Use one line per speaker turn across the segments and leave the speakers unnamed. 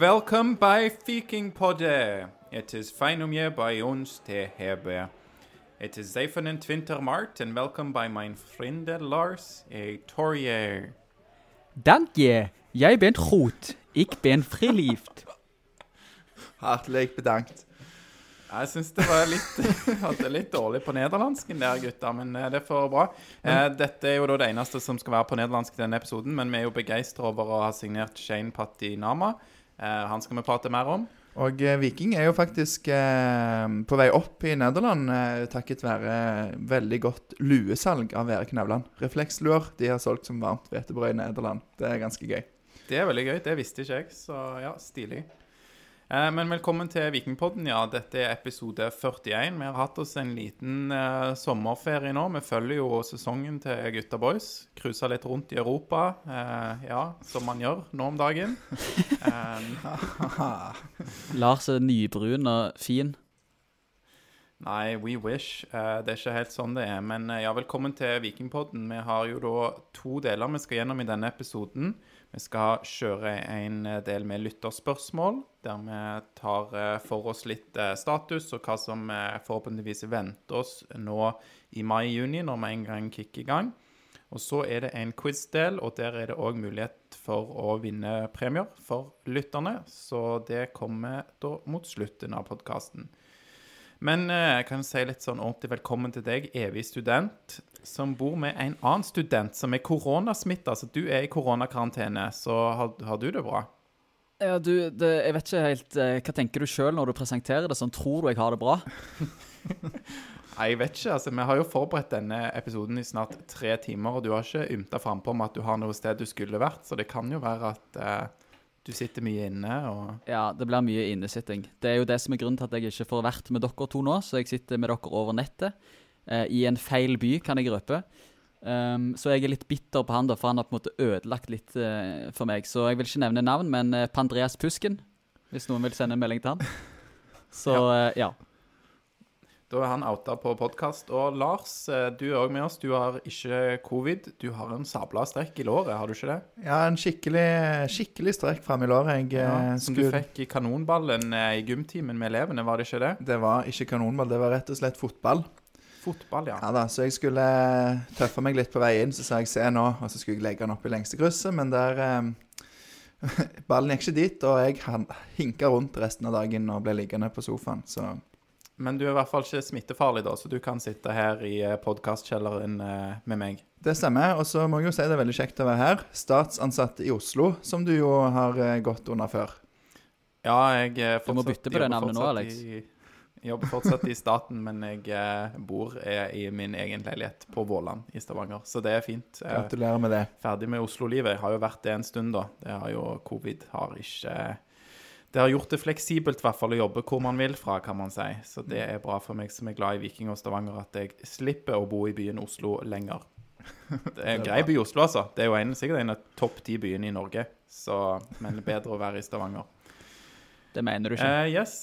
welcome by Vikingpodde. It is fine om je by ons te hebe. It is Zeifen and Twintermart, and welcome by min vriende Lars e Torje.
Dank je. Jeg ben goed. Ik ben verliefd.
Hartelig bedankt.
Jeg syns det var litt, hadde litt dårlig på nederlandsken der, gutta, men eh, det er for bra. Eh, dette er jo da det eneste som skal være på nederlandsk i denne episoden, men vi er jo begeistra over å ha signert Shane Patti Nama. Eh, han skal vi prate mer om.
Og eh, Viking er jo faktisk eh, på vei opp i Nederland takket være veldig godt luesalg av Erik Nevland. Refleksluer de har solgt som varmt hvetebrød i Nederland. Det er ganske gøy.
Det er veldig gøy. Det visste ikke jeg, så ja, stilig. Eh, men velkommen til Vikingpodden. Ja, dette er episode 41. Vi har hatt oss en liten eh, sommerferie nå. Vi følger jo sesongen til Gutta Boys. Cruisa litt rundt i Europa. Eh, ja, som man gjør nå om dagen. Eh,
Lars er nybrun og fin.
Nei, we wish. Eh, det er ikke helt sånn det er. Men eh, ja, velkommen til Vikingpodden. Vi har jo da to deler vi skal gjennom i denne episoden. Vi skal kjøre en del med lytterspørsmål, der vi tar eh, for oss litt eh, status og hva som eh, forhåpentligvis venter oss nå i mai-juni, når vi en gang kicker i gang. Og så er det en quiz-del, og der er det òg mulighet for å vinne premier for lytterne. Så det kommer da mot slutten av podkasten. Men eh, jeg kan si litt sånn ordentlig velkommen til deg, evig student, som bor med en annen student som er koronasmitta. Så du er i koronakarantene, så har, har du det bra?
Ja, du, det, jeg vet ikke helt eh, Hva tenker du sjøl når du presenterer det sånn? Tror du jeg har det bra?
Nei, jeg vet ikke. altså Vi har jo forberedt denne episoden i snart tre timer, og du har ikke ymta frampå om at du har noe sted du skulle vært, så det kan jo være at eh, du sitter mye inne og
Ja, det blir mye innesitting. Det er jo det som er grunnen til at jeg ikke får vært med dere to nå, så jeg sitter med dere over nettet. Eh, I en feil by, kan jeg røpe. Um, så jeg er litt bitter på han, da, for han har på en måte ødelagt litt uh, for meg. Så jeg vil ikke nevne navn, men uh, Pandreas Pusken, hvis noen vil sende en melding til han. Så uh, ja.
Da er han outa på podkast. Og Lars, eh, du er òg med oss. Du har ikke covid. Du har en sabla strekk i låret, har du ikke det?
Ja, en skikkelig, skikkelig strekk fram i låret. Jeg
Ja, som
skulle...
du fikk i kanonballen eh, i gymtimen med elevene, var det ikke det?
Det var ikke kanonball, det var rett og slett fotball.
Fotball, ja.
Ja da, Så jeg skulle eh, tøffe meg litt på vei inn, så sa jeg se nå, og så skulle jeg legge den opp i lengste krysset, men der eh, Ballen gikk ikke dit, og jeg hinka rundt resten av dagen og ble liggende på sofaen, så
Men du er i hvert fall ikke smittefarlig, da, så du kan sitte her i podkastkjelleren med meg.
Det stemmer. Og så må jeg jo si det er veldig kjekt å være her. Statsansatt i Oslo, som du jo har eh, gått under før.
Ja, jeg eh,
Du må bytte på det navnet nå, Alex.
I, jeg jobber fortsatt i staten, men jeg eh, bor eh, i min egen leilighet på Våland i Stavanger, så det er fint. Eh,
Gratulerer med det.
ferdig med Oslo-livet. Jeg har jo vært det en stund, da. Det har jo covid har ikke Det har gjort det fleksibelt, i hvert fall, å jobbe hvor man vil fra, kan man si. Så det er bra for meg som er glad i Viking og Stavanger, at jeg slipper å bo i byen Oslo lenger. Det er en grei by, Oslo, altså. Det er jo en, sikkert en av topp ti byene i Norge. Så, men bedre å være i Stavanger.
Det mener du ikke.
Uh, yes.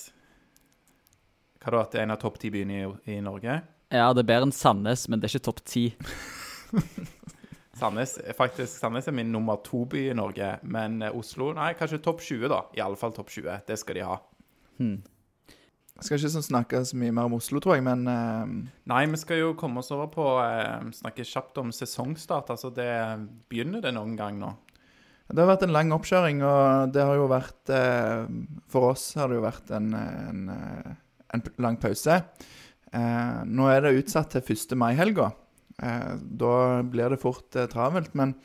Hva da, at det er en av topp ti byene i, i Norge?
Ja, det er bedre enn Sandnes, men det er ikke topp ti.
Sandnes, faktisk, Sandnes er min nummer to by i Norge, men eh, Oslo Nei, kanskje topp 20, da. I alle fall topp 20. Det skal de ha.
Hmm.
Jeg skal ikke sånn snakke så mye mer om Oslo, tror jeg, men uh...
Nei, vi skal jo komme oss over på uh, Snakke kjapt om sesongstart. Altså, det begynner det noen gang nå.
det har vært en lang oppkjøring, og det har jo vært uh, For oss har det jo vært en, en, en lang pause. Nå er det utsatt til 1. mai-helga. Eh, da blir det fort eh, travelt. Men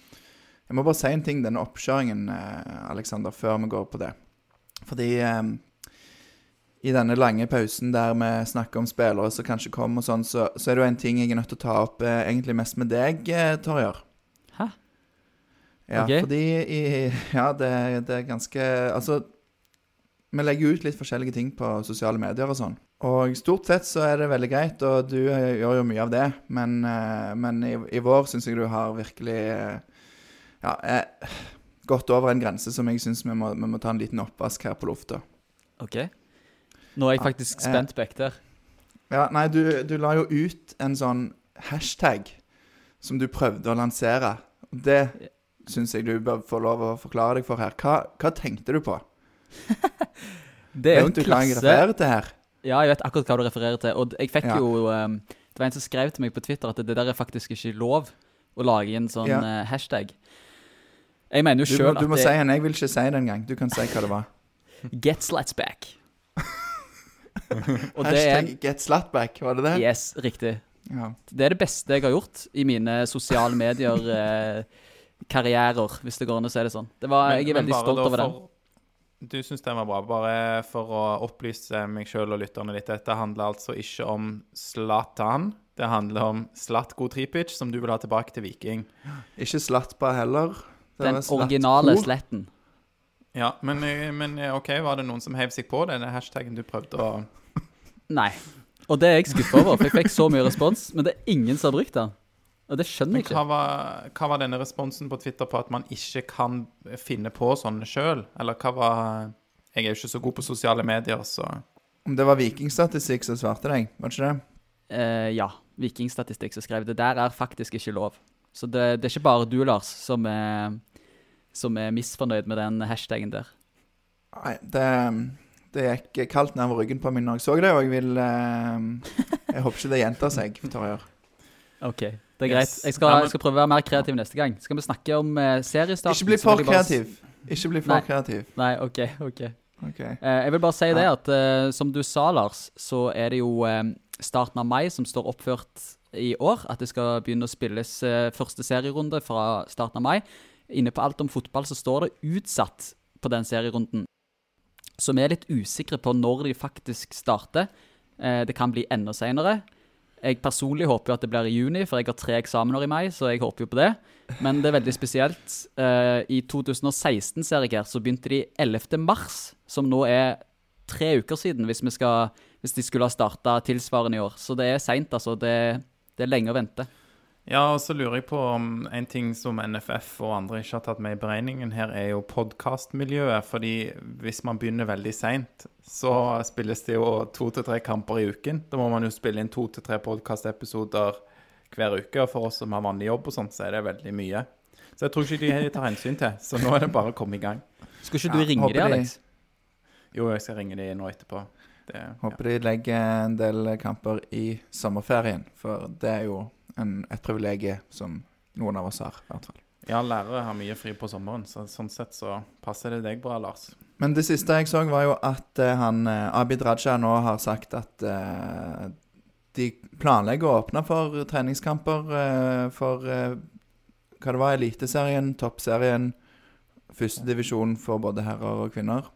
jeg må bare si en ting, denne oppkjøringen, eh, Alexander, før vi går på det. Fordi i denne lange pausen der vi snakker om spillere som kanskje kommer og sånn, så, så er det jo en ting jeg er nødt til å ta opp eh, egentlig mest med deg, eh, Torjer.
Hæ?
Ja,
Ok.
fordi i, Ja, det, det er ganske Altså, vi legger ut litt forskjellige ting på sosiale medier og sånn. Og stort sett så er det veldig greit, og du eh, gjør jo mye av det. Men, eh, men i, i vår syns jeg du har virkelig eh, Ja, eh, gått over en grense som jeg syns vi, vi må ta en liten oppvask her på lufta.
OK? Nå er jeg faktisk
ja,
spent på ekte.
Ja, nei, du, du la jo ut en sånn hashtag som du prøvde å lansere. Det syns jeg du bør få lov å forklare deg for her. Hva, hva tenkte du på?
Det er jo
Vet du
en
hva
klasse
refererer til her?
Ja, jeg vet akkurat hva du refererer til. Og jeg fikk
Ja.
jo um, Det var en som skrev til meg på Twitter at det der er faktisk ikke lov å lage en sånn
Ja.
uh, hashtag. Jeg mener jo sjøl
du må
at
si
henne,
den. Jeg vil ikke si det engang. Du kan si hva det var.
Get slats back. Og det er
Hashtag get slutback, var det det?
Yes, riktig.
Ja.
Det er det beste jeg har gjort i mine sosiale medier-karrierer, hvis det går an å si det sånn. Det var,
Men-
jeg er veldig stolt over den.
Du syns den var bra. Bare for å opplyse meg sjøl og lytterne litt. Dette handler altså ikke om Zlatan. Det handler om Slatko Tripic, som du vil ha tilbake til Viking.
Ikke Slatba heller. Det
Den originale sletten.
Ja, men, men OK, var det noen som heiv seg på denne hashtagen du prøvde å
Nei. Og det er jeg skuffa over, for jeg fikk så mye respons, men det er ingen som har brukt den. Og det skjønner
jeg
jeg
hva
ikke.
var, hva var denne responsen på Twitter på at man ikke kan finne på sånne sjøl? Eller hva var Jeg er jo ikke så god på sosiale medier, så
Om det var vikingstatistikk som svarte deg, var det ikke det?
Eh, ja. Vikingstatistikk som skrev det. Der er faktisk ikke lov. Så det, det er ikke bare du, Lars, som er, som er misfornøyd med den hashtagen der.
Nei, det, det gikk kaldt nedover ryggen på meg når jeg så det, og jeg vil eh, Jeg håper ikke det gjentar seg, Torjer.
Ok, det er greit. Jeg skal, jeg skal prøve å være mer kreativ neste gang. Skal vi snakke om uh, seriestarten?
Ikke bli for
bare
kreativ. Ikke bli for
Nei.
kreativ.
Nei, ok, ok.
okay.
Uh, jeg vil bare si det at uh, som du sa, Lars, så er det jo eh, starten av mai som står oppført i år. At det skal begynne å spilles uh, første serierunde fra starten av mai. Inne på Alt om fotball så står det utsatt på den serierunden. Så vi er litt usikre på når de faktisk starter. Eh, det kan bli enda senere. Jeg personlig håper jo at det blir i juni, for jeg har tre eksamener i mai, så jeg håper jo på det. Men det er veldig spesielt. Uh, I 2016 ser jeg her, så begynte de 11. mars, som nå er tre uker siden, hvis, vi skal, hvis de skulle ha starta tilsvarende i år. Så det er seint, altså. Det, det er lenge å vente.
Ja, og så lurer jeg på om en ting som NFF og andre ikke har tatt med i beregningen her, er jo podkastmiljøet. Fordi hvis man begynner veldig seint, så spilles det jo to til tre kamper i uken. Da må man jo spille inn to til tre podkastepisoder hver uke. Og for oss som har vanlig jobb og sånt, så er det veldig mye. Så jeg tror ikke de tar hensyn til. Så nå er det bare å komme i gang.
Skal ikke du
Ja,
ringe de, Alex?
Jo, jeg skal ringe de nå etterpå. Det, ja.
Håper de legger en del kamper i sommerferien, for det er jo en, et privilegium som noen av oss har, i hvert fall.
ja, lærere har mye fri på sommeren, så sånn sett så passer det deg bra, Lars.
Men det siste jeg så, var jo at uh, han eh, Abid Raja nå har sagt at uh, de planlegger å åpne for treningskamper uh, for hva det var, Eliteserien, Toppserien, førstedivisjon for både herrer og kvinner.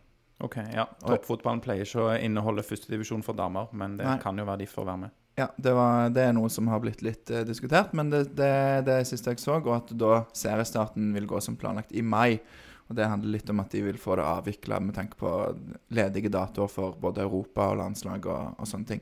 OK, ja. Toppfotballen pleier ikke å inneholde førstedivisjon for damer, men det
Nei.
kan jo være de får være med.
Ja, det, var, det er noe som har blitt litt eh, diskutert, men det, det, det siste jeg så, og at da seriestarten vil gå som planlagt i mai. Og Det handler litt om at de vil få det avvikla med tanke på ledige datoer for både Europa og landslag og, og sånne ting.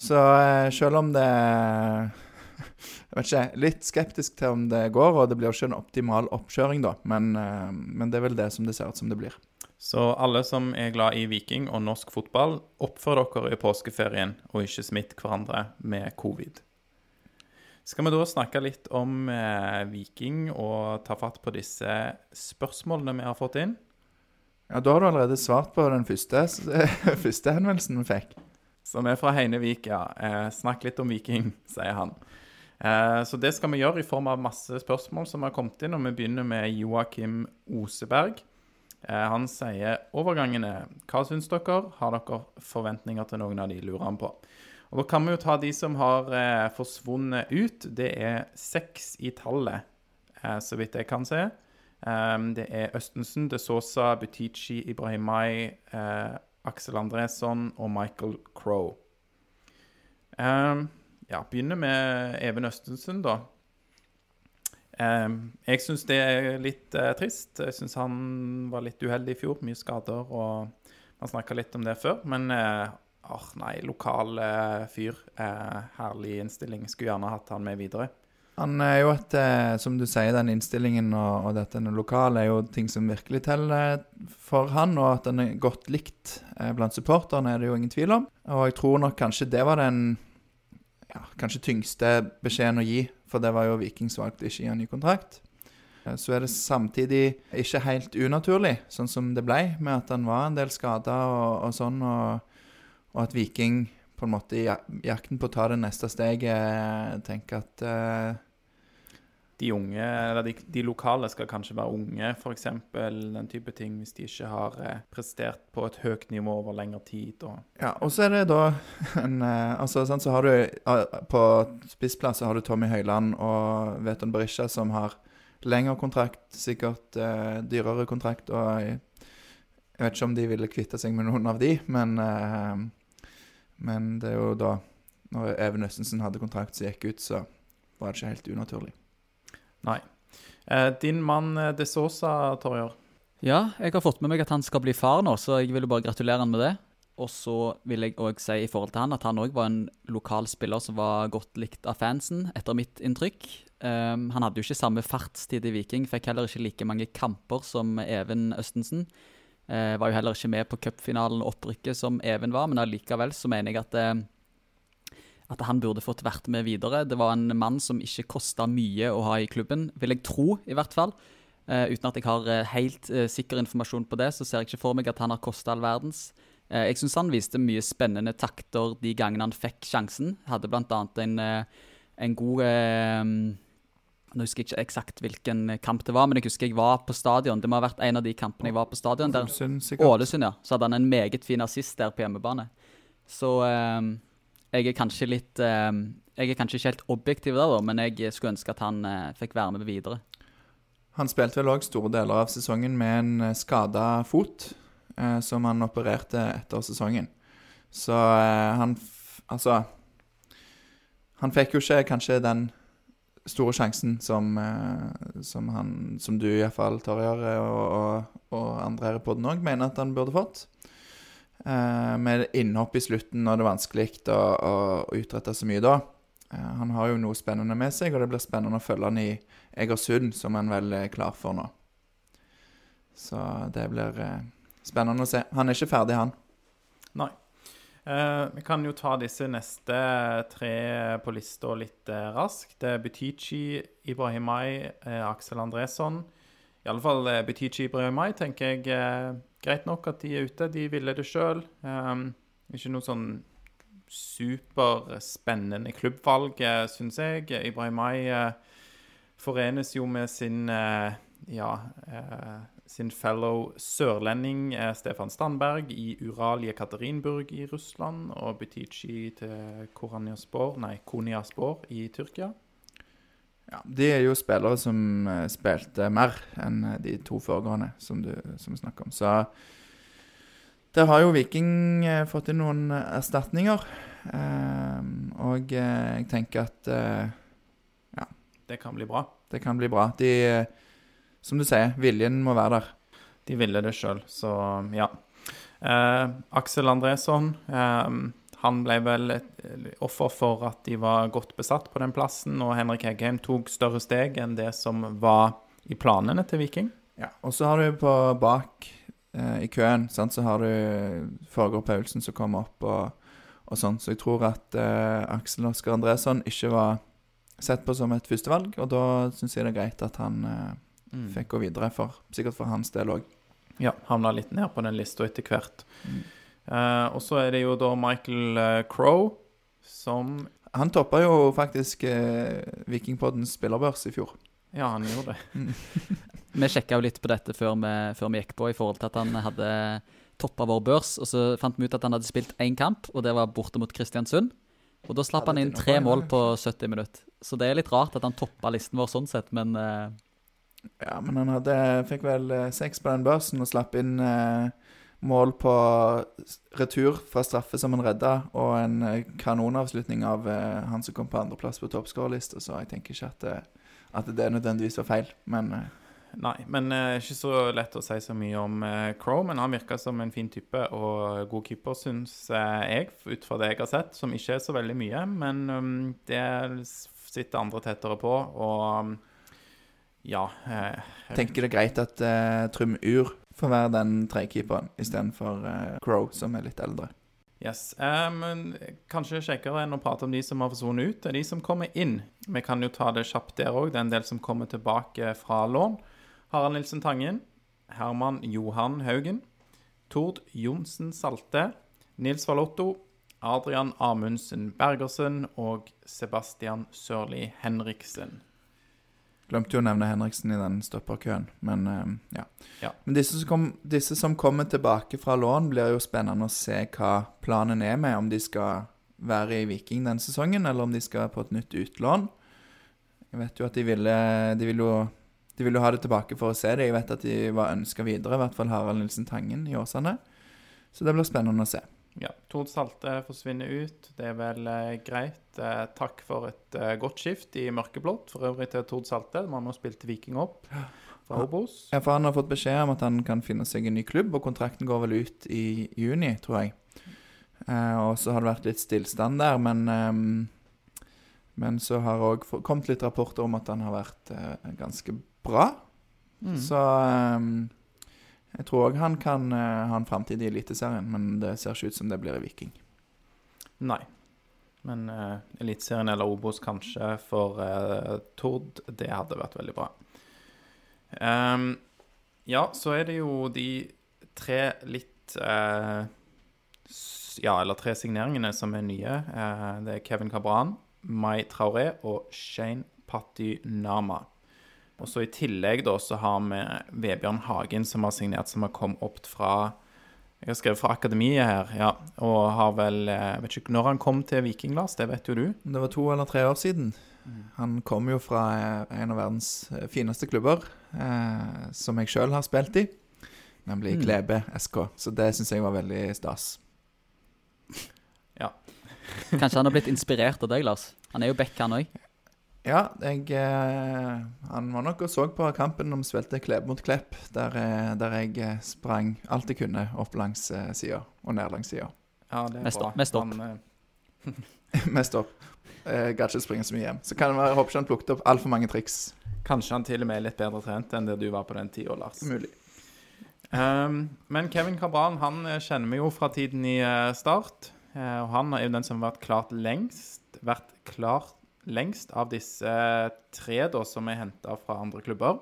Så eh, selv om det Jeg vet ikke, litt skeptisk til om det går, og det blir jo ikke en optimal oppkjøring, da, men, eh, men det er vel det som det ser ut som det blir.
Så alle som er glad i Viking og norsk fotball, oppfør dere i påskeferien og ikke smitt hverandre med covid. Skal vi da snakke litt om eh, Viking og ta fatt på disse spørsmålene vi har fått inn?
Ja, Da har du allerede svart på den første, første henvendelsen vi fikk.
Som er fra Heinevik, ja. Eh, snakk litt om Viking, sier han. Eh, så det skal vi gjøre i form av masse spørsmål som har kommet inn, og vi begynner med Joakim Oseberg. Eh, han sier overgangene. Hva syns dere? Har dere forventninger til noen av de, lurer han på. Og Da kan vi jo ta de som har eh, forsvunnet ut. Det er seks i tallet, eh, så vidt jeg kan se. Um, det er Østensen, De Sosa, Butichi, Ibrahimai, eh, Aksel Andresson og Michael Crow. Um, ja, begynner med Even Østensen, da. Um, jeg syns det er litt eh, trist. Jeg syns han var litt uheldig i fjor. Mye skader, og man snakka litt om det før. Men eh, åh, nei, lokal eh, fyr. Herlig innstilling. Skulle gjerne hatt han med videre.
Han er jo et, som du sier, den innstillingen og, og dette lokale er jo ting som virkelig teller for han, og at han er godt likt blant supporterne, er det jo ingen tvil om. Og jeg tror nok kanskje det var den ja, kanskje tyngste beskjeden å gi, for det var jo Vikings valgte ikke å gi han ny kontrakt. Eh, Så er det samtidig ikke helt unaturlig, sånn som det ble, med at han var en del skada og, og sånn, og, og at Viking på en måte i jakten på å ta det neste steget tenker at eh,
De unge, eller de, de lokale skal kanskje være unge, f.eks. Den type ting, hvis de ikke har eh, prestert på et høyt nivå over lengre tid. Og,
Ja, og så er det da en eh, Altså, sånn, så har du eh, På spissplass har du Tommy Høiland og Veton Berisha som har lengre kontrakt, sikkert eh, dyrere kontrakt, og jeg, jeg vet ikke om de ville kvitte seg med noen av de, men eh, Men det er jo da Når Even Østensen hadde kontrakt som gikk ut, så var det ikke helt unaturlig.
Nei. Eh, din mann eh, De Sosa, Torjer.
Ja, jeg har fått med meg at han skal bli far nå, så jeg vil jo bare gratulere han med det. Og så vil jeg òg si i forhold til han at han òg var en lokal spiller som var godt likt av fansen, etter mitt inntrykk. Um, han hadde jo ikke samme fartstid i Viking, fikk heller ikke like mange kamper som Even Østensen. Uh, var jo heller ikke med på cupfinalen og opprykket som Even var, men allikevel så mener jeg at, eh, at han burde fått vært med videre. Det var en mann som ikke kosta mye å ha i klubben, vil jeg tro, i hvert fall. Eh, uten at jeg har eh, helt eh, sikker informasjon på det, så ser jeg ikke for meg at han har kosta all verdens. Eh, jeg syns han viste mye spennende takter de gangene han fikk sjansen. Hadde bl.a. En, eh, en god eh, Nå husker jeg ikke eksakt hvilken kamp det var, men jeg husker jeg var på stadion. Det må ha vært en av de kampene jeg var på stadion. der
Ålesund,
ja. Så hadde han en meget fin assist der på hjemmebane. Så jeg er kanskje litt eh, Jeg er kanskje ikke helt objektiv der, da, men jeg skulle ønske at han eh, fikk være med videre.
Han spilte vel òg store deler av sesongen med en skada fot, eh, som han opererte etter sesongen. Så eh, han Altså Han fikk jo ikke kanskje den store sjansen som, eh, som han Som du iallfall, Torjar, og, og, og andre her i poden òg mener at han burde fått. Eh, med innhopp i slutten når det er vanskelig å, å, å utrette så mye da. Eh, han har jo noe spennende med seg, og det blir spennende å følge han i Egersund, som han vel er klar for nå. Så det blir eh, spennende å se. Han er ikke ferdig, han.
Nei. Eh, vi kan jo ta disse neste tre på lista litt eh, raskt. Det er Butichi, Ibrahimai, eh, Aksel Andresson. I alle fall eh, Butichi Ibrahimai tenker jeg greit nok at de er ute. De ville det sjøl. ikke noe sånn superspennende klubbvalg, uh, syns jeg. Ibrahimai uh, forenes jo med sin uh, ja, uh, sin fellow sørlending eh, Stefan Strandberg i Ural Jekaterinburg i Russland og Butichi til Koranyaspor, nei, Konyaspor i Tyrkia.
Ja, de er jo spillere som eh, spilte mer enn eh, de to foregående, som du som snakker om. Så der har jo Viking eh, fått inn noen erstatninger. Og jeg tenker at eh,
Det kan bli bra.
det kan bli bra. De, som du sier, viljen må være der.
De ville det sjøl, så ja. Eh, Aksel Andresson eh, han ble vel et offer for at de var godt besatt på den plassen, og Henrik Heggheim tok større steg enn det som var i planene til Viking.
Ja, og så har du på bak eh, i køen, sant, så har du Fager Paulsen som kommer opp og, og sånn. Så jeg tror at eh, Aksel Oskar Andresson ikke var sett på som et førstevalg, og da syns jeg det er greit at han eh, fikk gå videre, for, sikkert for hans del òg.
Ja, havna litt ned på den lista etter hvert.
Mm.
Eh, og så er det jo da Michael uh, Crow som
Han toppa jo faktisk uh, Vikingpoddens spillerbørs i fjor.
Ja, han gjorde det.
Vi sjekka jo litt på dette før vi, før vi gikk på, i forhold til at han hadde toppa vår børs. Og så fant vi ut at han hadde spilt én kamp, og det var borte mot Kristiansund. Og da slapp
Ja,
han inn tre mål på 70 minutter. Så det er litt rart at han toppa listen vår sånn sett, men uh...
Ja, men han hadde, fikk vel eh, seks på den børsen og slapp inn eh, mål på retur fra straffe som han redda, og en eh, kanonavslutning av eh, han som kom på andreplass på toppskårerlista, så jeg tenker ikke at, det- at det nødvendigvis var feil, men eh,
Nei, men eh, ikke så lett å si så mye om eh, Crow, men han virker som en fin type og god keeper, syns eh, jeg, ut fra det jeg har sett, som ikke er så veldig mye. Men um, det sitter andre tettere på, og um, ja eh,
tenker det er greit at eh, Trym Ur får være den trekeeperen istedenfor uh, Crow, som er litt eldre.
Yes. men kanskje kjekkere enn å prate om de som har forsvunnet ut, er de som kommer inn. Vi kan jo ta det kjapt der òg. Det er en del som kommer tilbake fra lån. Harald Nilsen Tangen, Herman Johan Haugen, Tord Johnsen Salte, Nils Valotto, Adrian Amundsen Bergersen og Sebastian Sørli Henriksen.
Glemte jo å nevne Henriksen i den stopperkøen, men eh, ja.
Ja.
Men disse som, kom, disse som kommer tilbake fra lån, blir jo spennende å se hva planen er med. Om de skal være i Viking denne sesongen, eller om de skal på et nytt utlån. Jeg vet jo at de ville De vil jo, de ville jo ha det tilbake for å se det. Jeg vet at de var ønska videre, i hvert fall Harald Nilsen Tangen i Åsane. Så det blir spennende å se.
Ja, Tord Salte forsvinner ut. Det er vel eh, greit. Eh, takk for et eh, godt skift i mørkeblått. For øvrig til Tord Salte. Man har spilt Viking opp fra Obos.
Ja, for han har fått beskjed om at han kan finne seg en ny klubb, og kontrakten går vel ut i juni, tror jeg. Eh, og så har det vært litt stillstand der, men eh, Men så har det òg kommet litt rapporter om at han har vært eh, ganske bra.
Mm.
Så ehm, jeg tror òg han kan eh, ha en framtid i Eliteserien, men det ser ikke ut som det blir i Viking.
Nei. Men uh, Eliteserien eller Obos kanskje for eh, Tord, det hadde vært veldig bra. Ehm, ja, så er det jo de tre litt eh, Ja, eller tre signeringene som er nye. Eh, det er Kevin Cabran, Mai Traoré og Shane Patinama. Og så i tillegg da så har vi Vebjørn Hagen som har signert, som har kommet opp fra Jeg har skrevet fra akademiet her, ja. Og har vel Jeg Vet ikke når han kom til Viking, Lars, det vet jo du.
Det var to eller tre år siden. Han kom jo fra eh, en av verdens eh, fineste klubber, eh, som jeg sjøl har spilt i, nemlig
Mm.
Klebe SK. Så det syns jeg var veldig stas.
Kanskje han har blitt inspirert av deg, Lars? Han er jo back, han òg.
Ja, jeg eh, Han var nok og så på kampen om svelte Klepp mot Klepp, der, eh, der jeg eh, sprang alt jeg kunne opp langs sida og ned langs sida.
Ja, det er
Mest
bra.
opp, mest opp.
Han, eh,
Mest opp. Jeg gadd ikke springe så mye hjem. Så kan det være, jeg håper ikke han plukket opp altfor mange triks.
kanskje han til og med er litt bedre trent enn det du var på den tida, Lars.
Mulig.
Um, men Kevin Cabran han kjenner vi jo fra tiden i Start. Og han er jo den som har vært klart lengst Vært klart lengst av disse tre da som er henta fra andre klubber.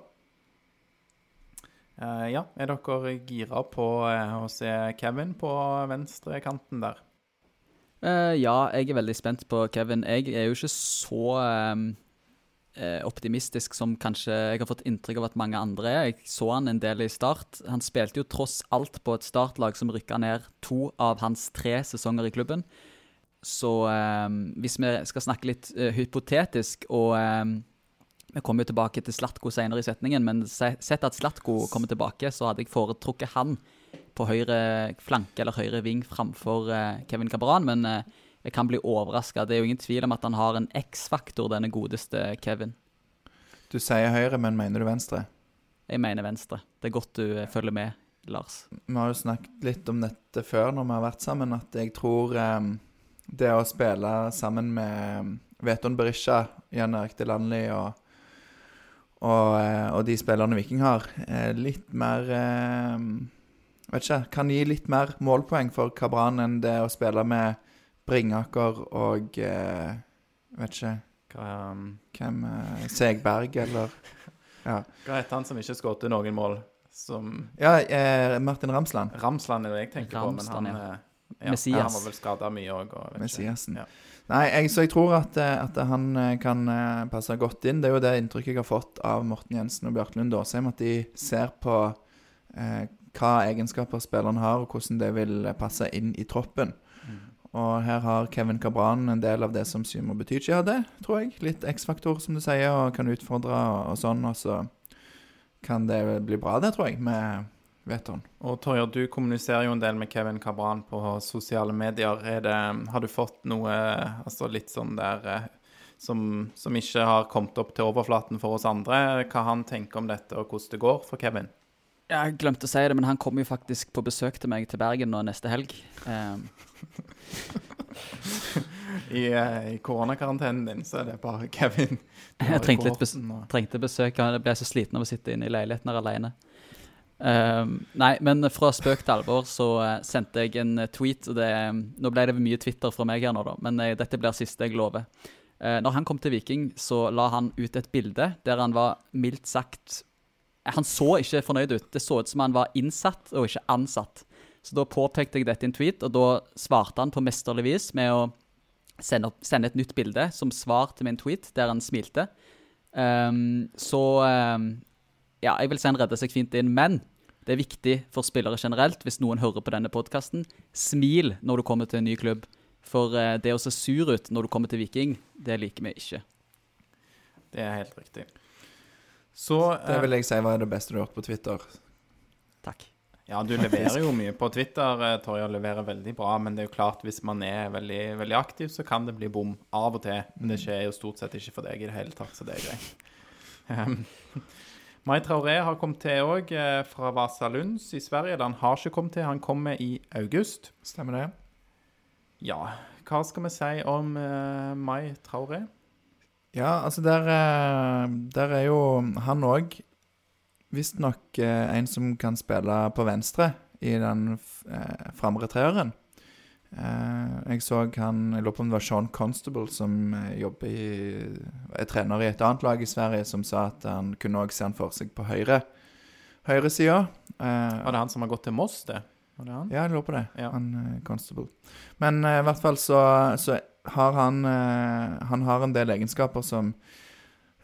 Uh, ja, er dere gira på uh, å se Kevin på venstrekanten der?
Uh, ja, jeg er veldig spent på Kevin. Jeg er jo ikke så eh, optimistisk som kanskje jeg har fått inntrykk av at mange andre er. Jeg så han en del i start. Han spilte jo tross alt på et startlag som rykka ned to av hans tre sesonger i klubben. Så ehm, hvis vi skal snakke litt eh, hypotetisk og ehm, Vi kommer jo tilbake til Slatko senere i setningen, men se- sett at Slatko kommer tilbake, så hadde jeg foretrukket han på høyre flanke eller høyre ving framfor eh, Kevin Cabran, men eh, jeg kan bli overraska. Det er jo ingen tvil om at han har en X-faktor, denne godeste Kevin.
Du sier høyre, men mener du venstre?
Jeg mener venstre. Det er godt du følger med, Lars.
Vi har jo snakket litt om dette før når vi har vært sammen, at jeg tror eh, det å spille sammen med Veton Berisha, Jan Erik Delanli og, og, eh, og de spillerne Viking har, litt mer eh, Vet ikke, kan gi litt mer målpoeng for Kabran enn det å spille med Bringaker og eh, Vet ikke
Hva, um,
hvem Segberg, eller Ja,
hva heter han som ikke skåret noen mål? Som
ja eh, Martin Ramsland.
Ramsland er det jeg tenker
Ramsland,
på, men han
ja.
Ja,
Messias.
Han var vel skada mye òg.
Messiasen.
Ja.
Nei, jeg, så jeg tror at, eh, at han eh, kan eh, passe godt inn. Det er jo det inntrykket jeg har fått av Morten Jensen og Bjørklund Aasheim, at de ser på eh, hva egenskaper spilleren har, og hvordan det vil passe inn i troppen.
Mm.
Og her har Kevin Cabran en del av det som Symo Betychi hadde, tror jeg. Litt X-faktor, som du sier, og kan utfordre og, og sånn. Og så kan det bli bra, det, tror jeg, med Veton.
Og Torjer, du kommuniserer jo en del med Kevin Cabran på sosiale medier. Er det, har du fått noe altså litt sånn der eh, som, som ikke har kommet opp til overflaten for oss andre? Hva han tenker om dette, og hvordan det går for Kevin?
Jeg glemte å si det, men han kommer jo faktisk på besøk til meg til Bergen nå neste helg. Um,
I, eh, i koronakarantenen din så er det bare Kevin.
Jeg trengte litt bes-
og-
trengte besøk. Jeg ble så sliten av å sitte inne i leiligheten her alene. Ehm, nei, men fra spøk til alvor så eh, sendte jeg en eh, tweet. og det, Nå ble det mye Twitter fra meg her nå, da, men jeg, dette blir siste jeg lover. Uh, når han kom til Viking, så la han ut et bilde der han var mildt sagt Han så ikke fornøyd ut. Det så ut som han var innsatt og ikke ansatt. Så da påpekte jeg dette i en tweet, og da svarte han på mesterlig vis med å sende, opp, sende et nytt bilde som svar til min tweet, der han smilte. Um, så ehm, ja, jeg vil si han redder seg fint inn, men det er viktig for spillere generelt, hvis noen hører på denne podkasten, smil når du kommer til en ny klubb. For eh, det å se sur ut når du kommer til Viking, det liker vi ikke.
Det er helt riktig. Så
Det
eh,
vil jeg si var det beste du har gjort på Twitter.
Takk.
Ja, du leverer jo mye på Twitter, eh, Torje, leverer veldig bra. Men det er jo klart, hvis man er veldig, veldig aktiv, så kan det bli bom av og til. Men det skjer jo stort sett ikke for deg i det hele tatt, så det er greit. Um, Mai Traoré har kommet til òg, fra Vasalunds i Sverige. Den han har ikke kommet til, han kommer i august.
Stemmer det?
Ja, hva skal vi si om eh, Mai Traoré?
Ja, altså der, eh, der er jo han òg visstnok eh, en som kan spille på venstre i den eh, framre treeren. Eh, jeg så han Jeg lurer på om det var Sean Constable som eh, jobber i er trener i et annet lag i Sverige, som sa at han kunne òg se han for seg på høyre høyresida. Uh,
Var det han som har gått til Moss, det? Var det han?
ja, jeg lurer på det.
Ja.
Han eh, Constable. Men eh, i hvert fall så, så har han eh, Han har en del egenskaper som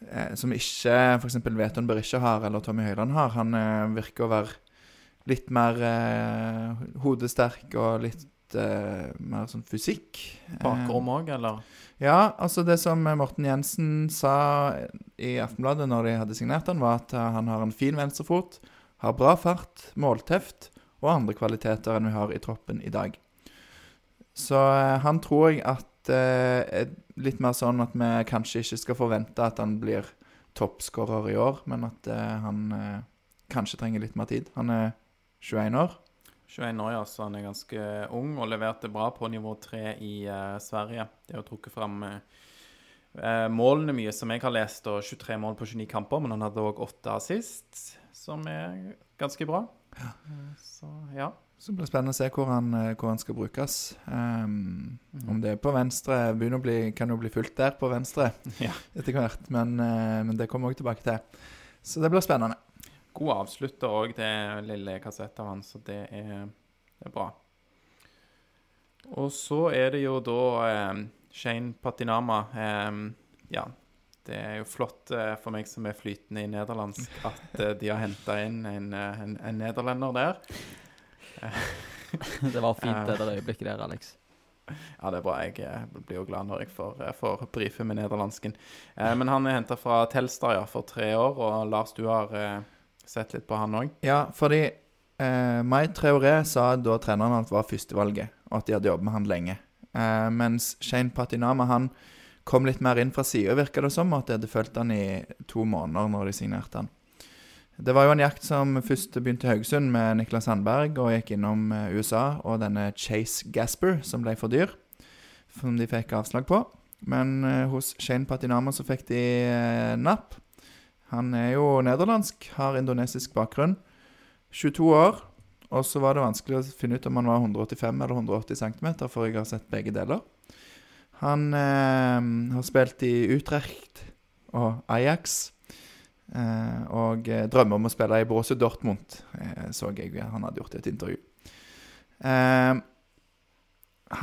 eh, Som ikke f.eks. Veton Berisha har, eller Tommy Høiland har. Han eh, virker å være litt mer eh, hodesterk og litt eh, mer sånn fysikk.
Bakrom òg, eller?
Ja, altså det som Morten Jensen sa i Aftenbladet når de hadde signert han, var at eh, han har en fin venstrefot, har bra fart, målteft og andre kvaliteter enn vi har i troppen i dag. Så uh, han tror jeg at uh, er litt mer sånn at vi kanskje ikke skal forvente at han blir toppskårer i år, men at eh, han eh, kanskje trenger litt mer tid. Han er 21 år.
21 år, ja, så han er ganske ung og leverte bra på nivå 3 i uh, Sverige. Det jo trukket fram eh, målene mye som jeg har lest, og 23 mål på 29 kamper, men han hadde òg 8 assist, som er ganske bra. Eh, Så ja.
Så det blir spennende å se hvor han, hvor han skal brukes. Ehm, Om det er på venstre å bli, kan jo bli fullt der på venstre
Ja.
etter hvert, men, men det kommer vi også tilbake til. Så det blir spennende.
God avslutter òg, det lille kassettet av han, så det er, det er bra. Og så er det jo da eh, Shane Patinama. Eh, ja, det er jo flott eh, for meg som er flytende i nederlandsk, at eh, de har henta inn en, eh, en, en nederlender der.
Det var fint det der øyeblikket der, Alex.
Ja, det er bra. Jeg eh, blir jo glad når jeg får, eh, får brife med nederlandsken. Eh, men han er henta fra Telstar ja, for tre år, og Lars, du har eh, sett litt på han òg?
Ja, fordi eh, Mai Treoré sa da treneren hans var førstevalget, og at de hadde jobbet med han lenge. Eh, mens Shane Patinama han kom litt mer inn fra sida, virka det som, at de hadde fulgt han i to måneder når de signerte han. Det var jo en jakt som først begynte i Haugesund med Niklas Sandberg, og gikk innom eh, USA og denne Chase Gasper, som ble for dyr, som de fikk avslag på. Men eh, hos Shane Patinama så fikk de eh, napp. Han er jo nederlandsk, har indonesisk bakgrunn. 22 år. Og så var det vanskelig å finne ut om han var 185 eller 180 cm, for jeg har sett begge deler. Han eh, har spilt i Utrecht og Ajax. Eh, og eh, drømmer om å spille i Borussia Dortmund, eh, så jeg han hadde gjort i et intervju. Eh,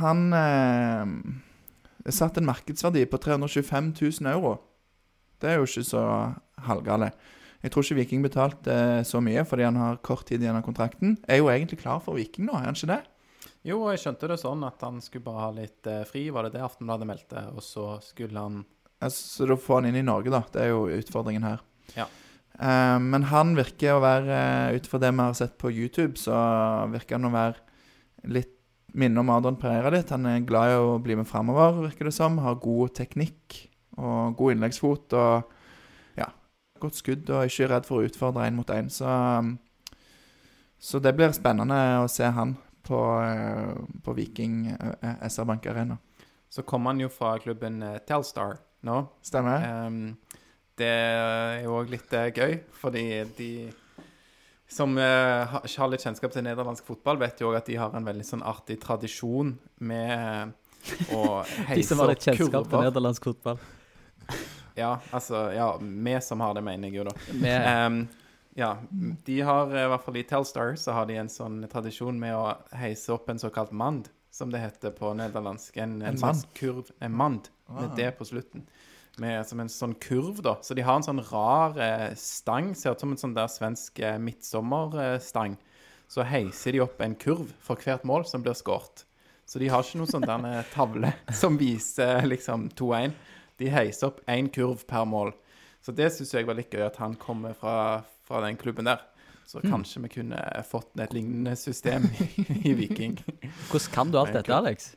han eh, satt en markedsverdi på 325 000 euro. Det er jo ikke så halvgale. Jeg tror ikke Viking betalte eh, så mye fordi han har kort tid igjen av kontrakten. Er jo egentlig klar for Viking nå, er han ikke det?
Jo, jeg skjønte det sånn at han skulle bare ha litt eh, fri, var det det Aftenbladet meldte? Og så skulle han
så da får han inn i Norge, da. Det er jo utfordringen her.
Ja.
Eh, men han virker å være, ut fra det vi har sett på YouTube, så virker han å være litt minne om Adrian Pereira litt. Han er glad i å bli med framover, virker det som. Har god teknikk og god innleggsfot og ja, godt skudd og ikke redd for å utfordre én mot én. Så, um, så det blir spennende å se han på, eh, på Viking uh, SR Bank Arena.
Så kom han jo fra klubben eh, Telstar nå.
Stemmer?
Um, det er jo òg litt gøy, fordi de som uh, har- litt kjennskap til nederlandsk fotball, vet jo òg at de har en veldig sånn artig tradisjon med å heise
De som har litt
opp
kjennskap til nederlandsk fotball.
Ja, altså Ja, vi som har det, mener jeg jo da. Ehm, ja, de har eh, i hvert fall i Telstar så har de en sånn tradisjon med å heise opp en såkalt mand, som det heter på nederlandsk. En, en,
En
slags kurv. En mand,
Ah.
med det på slutten. Med, som en sånn kurv, da. Så de har en sånn rar eh, stang, ser ut som en sånn der svensk eh, midtsommerstang. Så heiser de opp en kurv for hvert mål som blir skåret. Så de har ikke noen sånn eh, tavle som viser liksom 2-1. De heiser opp én kurv per mål. Så det syns jeg var litt gøy at han kommer fra, fra den klubben der. Så kanskje vi kunne fått et lignende system i, i Viking.
hvordan kan du alt dette, Alex?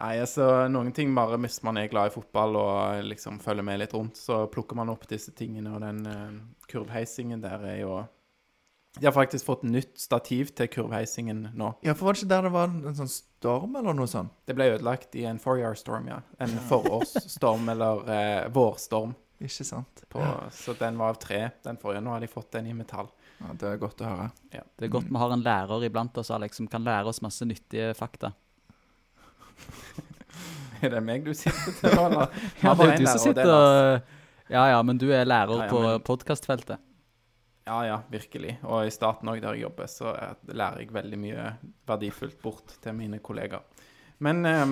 Nei, altså noen ting bare hvis man er glad i fotball og liksom følger med litt rundt, så plukker man opp disse tingene, og den uh, kurvheisingen der er jo De har faktisk fått nytt stativ til kurvheisingen nå.
Ja, for var det ikke der det var en sånn storm eller noe sånt?
Det ble ødelagt i en four-year-storm, ja. En forårsstorm eller eh, vårstorm.
Ikke sant?
På, Så den var av tre, den forrige. Nå har de fått den i metall.
Ja, det er godt å høre.
Det er godt vi har en lærer iblant oss, Alex, som kan lære oss masse nyttige fakta.
Er det meg du sitter til nå, eller?
Ja, det er jo du som
er
sitter og Ja ja, men du er lærer
Ja, ja,
på
men-
podkastfeltet.
Ja, ja, virkelig. Og i staten òg, der jeg jobber, så lærer jeg veldig mye verdifullt bort til mine kollegaer. Men eh,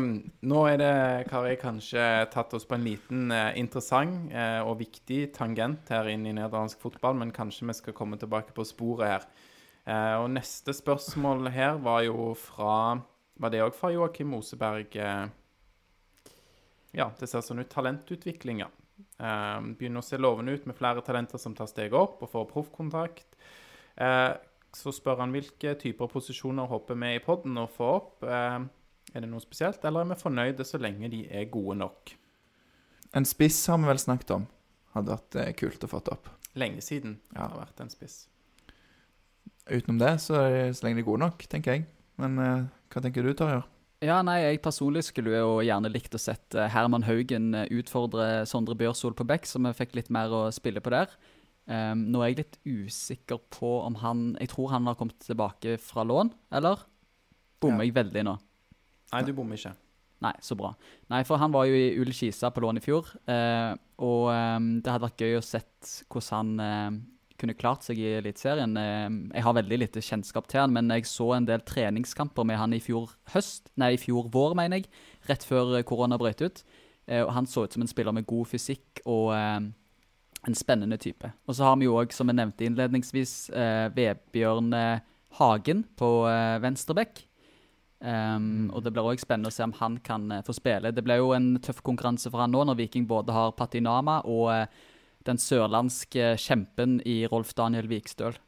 nå er det, Kari, kanskje tatt oss på en liten eh, interessant eh, og viktig tangent her inn i nederlandsk fotball, men kanskje vi skal komme tilbake på sporet her. Eh, og neste spørsmål her var jo fra Var det òg fra Joakim Oseberg? Eh, ja, det ser sånn ut. Talentutviklinga. Eh, begynner å se lovende ut med flere talenter som tar steget opp og får proffkontrakt. Eh, så spør han hvilke typer posisjoner håper vi i podden å få opp. Eh, er det noe spesielt, eller er vi fornøyde så lenge de er gode nok?
En spiss har vi vel snakket om. Hadde vært eh, kult å få opp.
Lenge siden
Ja.
har vært en spiss.
Utenom det, så, er det så lenge de er gode nok, tenker jeg. Men eh, hva tenker du, Tarjei?
Ja, nei, jeg personlig skulle jo gjerne likt å sett eh, Herman Haugen eh, utfordre Sondre Bjørsol på Beck, så vi fikk litt mer å spille på der. Um, nå er jeg litt usikker på om han Jeg tror han har kommet tilbake fra lån, eller? Bommer
Ja.
jeg veldig nå?
Nei, du bommer ikke.
Nei, så bra. Nei, for han var jo i Ull Kisa på lån i fjor, uh, og um, det hadde vært gøy å sett hvordan han kunne klart seg i Eliteserien. Eh, jeg har veldig lite kjennskap til han, men jeg så en del treningskamper med han i fjor høst, nei, i fjor vår, mener jeg, rett før eh, korona brøt ut. Eh, han så ut som en spiller med god fysikk og eh, en spennende type. Og så har vi jo òg, som jeg nevnte innledningsvis, eh, Vebjørn Hagen på venstrebekk. Um, og det blir også spennende å se om han kan få spille. Det blir jo en tøff konkurranse for han nå, når Viking både har Patinama og den sørlandske kjempen i Rolf Daniel Vikstøl.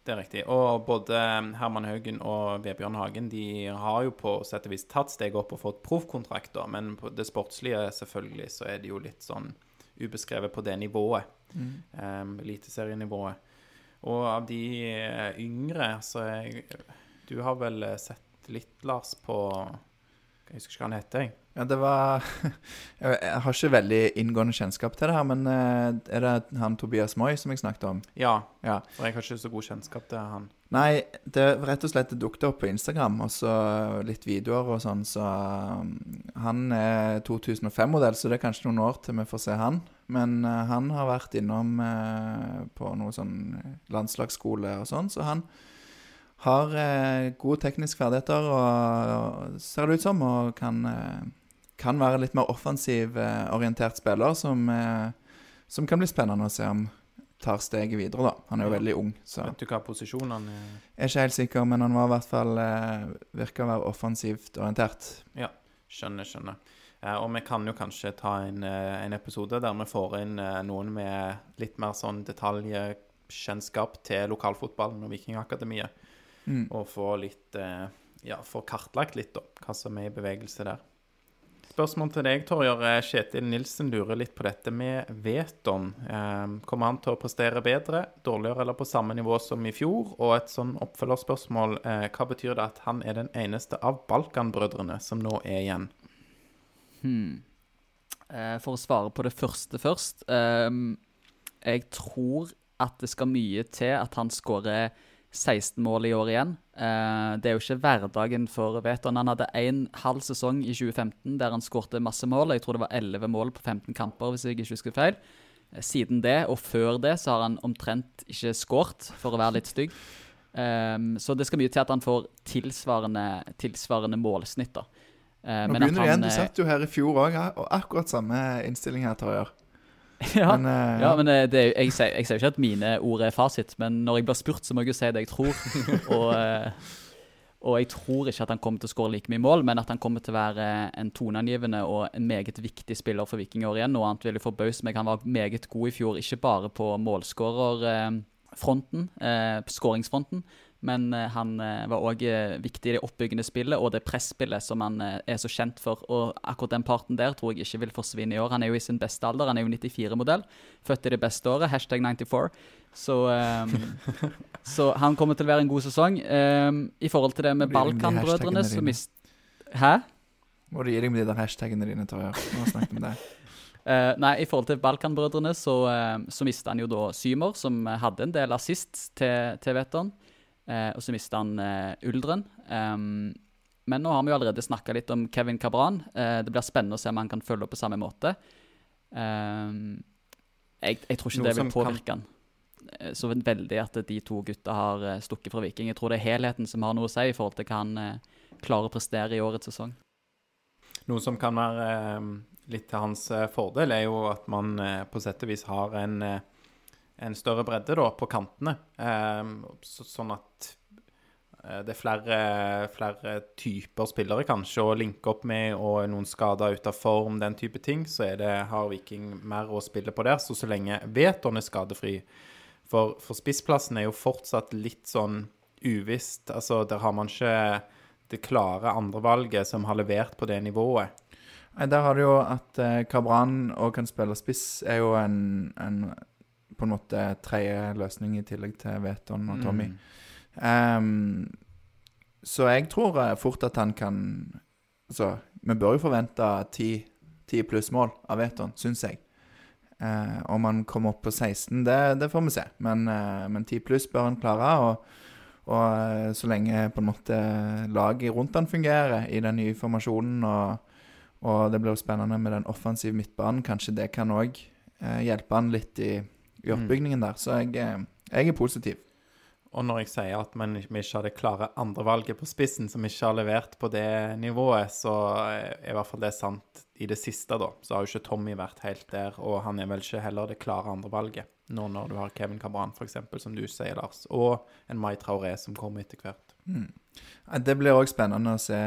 Det er riktig. Og både Herman Haugen og Vebjørn Hagen de har jo på sett og vis tatt steg opp og fått proffkontrakter, men på det sportslige selvfølgelig så er de jo litt sånn ubeskrevet på det nivået. Um, Eliteserienivået. Og av de eh, yngre, så er Du har vel eh, sett litt, Lars, på Jeg husker ikke hva han heter, jeg.
Ja, det var Jeg har ikke veldig inngående kjennskap til det her, men eh, er det han Tobias Moi som jeg snakket om?
Ja,
Ja.
for jeg har ikke så god kjennskap til han.
Nei, det rett og slett dukket opp på Instagram, og så litt videoer og sånn, så um, Han er 2005-modell, så det er kanskje noen år til vi får se han. Men eh, han har vært innom eh, på noe sånn landslagsskole og sånn, så han har eh, gode tekniske ferdigheter, og, og ser det ut som, og kan, eh, kan være litt mer offensiv eh, orientert spiller, som, eh, som kan bli spennende å se om tar steget videre, da. Han er jo
Ja.
veldig ung, så
Vet du hva posisjonen han er?
jeg er ikke helt sikker, men han var i hvert fall eh, virka å være offensivt orientert.
Ja, Skjønner, skjønner. Eh, og vi kan jo kanskje ta en, en episode der vi får inn eh, noen med litt mer sånn detaljkjennskap til lokalfotballen og Vikingakademiet.
Mm.
Og få litt eh, Ja, få kartlagt litt, da, hva som er i bevegelse der. Spørsmål til deg, Torjer. Eh, Kjetil Nilsen lurer litt på dette med Veton. Eh, kommer han til å prestere bedre, dårligere eller på samme nivå som i fjor? Og et sånn oppfølgerspørsmål, eh, hva betyr det at han er den eneste av Balkan-brødrene som nå er igjen?
Hmm. For å svare på det første først. ehm, jeg tror at det skal mye til at han skårer 16 mål i år igjen. Eh, det er jo ikke hverdagen for Veton. Han hadde en halv sesong i 2015 der han skårte masse mål. Jeg tror det var 11 mål på 15 kamper, hvis jeg ikke husker feil. Eh, siden det, og før det, så har han omtrent ikke skåret, for å være litt stygg. Um, så det skal mye til at han får tilsvarende, tilsvarende målsnitt. da. Uh,
Nå begynner det igjen. Du satt jo her i fjor òg, og akkurat samme innstilling her, Torjer.
ja, men, uh, ja, men det, jeg, sier, jeg sier jo ikke at mine ord er fasit, men når jeg blir spurt, så må jeg jo si det jeg tror. og, uh, og, jeg tror ikke at han kommer til å skåre like mye mål, men at han kommer til å være en toneangivende og en meget viktig spiller for Viking i år igjen. Noe annet ville forbause meg. Han var meget god i fjor, ikke bare på målskårerfronten, eh, skåringsfronten. Men eh, han eh, var òg eh, viktig i det oppbyggende spillet og det presspillet som han er så kjent for. Og akkurat den parten der tror jeg ikke vil forsvinne i år. Han er jo i sin beste alder. Han er jo 94-modell. Født i det beste året. Hashtag 94. Så, um, så, han kommer til å være en god sesong. Um, I forhold til det med Balkan-brødrene, så mist... Hæ?
Må du gi deg med de der hashtagene dine, Torjer. Nå har snakket om det.
Uh, nei, I forhold til Balkan-brødrene så, uh, så mista han jo da Symer, som hadde en del assist til, til Veton. Uh, og så mista han Uldren. Um, men nå har vi jo allerede snakka litt om Kevin Cabran. det blir spennende å se om han kan følge opp på samme måte. Um, jeg, jeg, tror ikke Noe det vil påvirke han så veldig at de to gutta har stukket fra Viking. Jeg tror det er helheten som har noe å si i forhold til hva han klarer å prestere i årets sesong.
Noe som kan være litt til hans eh, fordel, er jo at man eh, på sett og vis har en, eh, en større bredde da, på kantene. Så, sånn at det er flere, flere, typer spillere kanskje å linke opp med, og noen skader ute av form, den type ting, så det, har Viking mer å spille på der. Så så lenge Veton er skadefri For, for spissplassen er jo fortsatt litt sånn uvisst. Altså, der har man ikke det klare andrevalget som har levert på det nivået.
Nei, Der har du jo at eh, Cabran òg kan spille spiss, er jo en, en på en måte tredje løsning i tillegg til Veton og Tommy. Mm. Um, så jeg tror eh, fort at han kan Altså, vi bør jo forvente ti pluss mål av Veton, syns jeg. Uh, om han kommer opp på 16, det, det får vi se. Men, uh, men 10 pluss bør han klare. Og, og uh, så lenge på en måte laget rundt han fungerer i den nye formasjonen og og det blir spennende med den offensive midtbanen. Kanskje det kan òg eh, hjelpe han litt i, i mm. oppbygningen der. Så jeg, eh, jeg, er positiv.
Og når jeg sier at vi ikke har det klare andrevalget på spissen, som ikke har levert på det nivået, så er i hvert fall det sant i det siste, da. Så har jo ikke Tommy vært helt der, og han er vel ikke heller det klare andrevalget. Nå når du har Kevin Cabran, f.eks., som du sier, Lars, og en Mai Traoré som kommer etter hvert. Mm.
Det blir òg spennende å se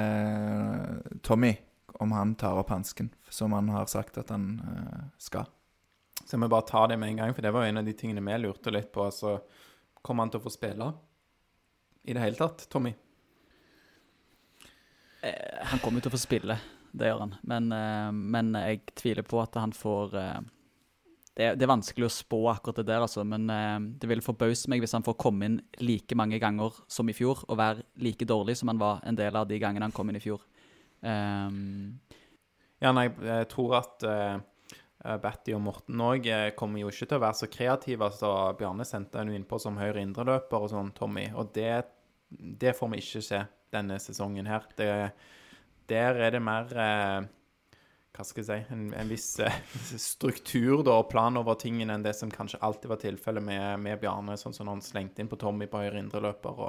Tommy om han tar opp hansken, som han har sagt at han uh, skal.
Så vi bare tar det med en gang, for det var en av de tingene vi lurte litt på. altså, Kommer han til å få spille i det hele tatt, Tommy?
Eh, han kommer til å få spille, det gjør han. Men, eh, men jeg tviler på at han får eh, det, det, er vanskelig å spå akkurat det der, altså. Men det vil forbause meg hvis han får komme inn like mange ganger som i fjor, og være like dårlig som han var en del av de gangene han kom inn i fjor. Um,
ja, nei, jeg tror at uh, Batty og Morten òg uh, kommer jo ikke til å være så kreative. altså Bjarne sendte en innpå som høyre indreløper og sånn, Tommy. Og det, det, får vi ikke se denne sesongen her. Det, der er det mer eh, hva skal jeg si, en, en viss struktur da, og plan over tingene enn det som kanskje alltid var tilfellet med, med, Bjarne, sånn som han slengte inn på Tommy på høyre indreløper.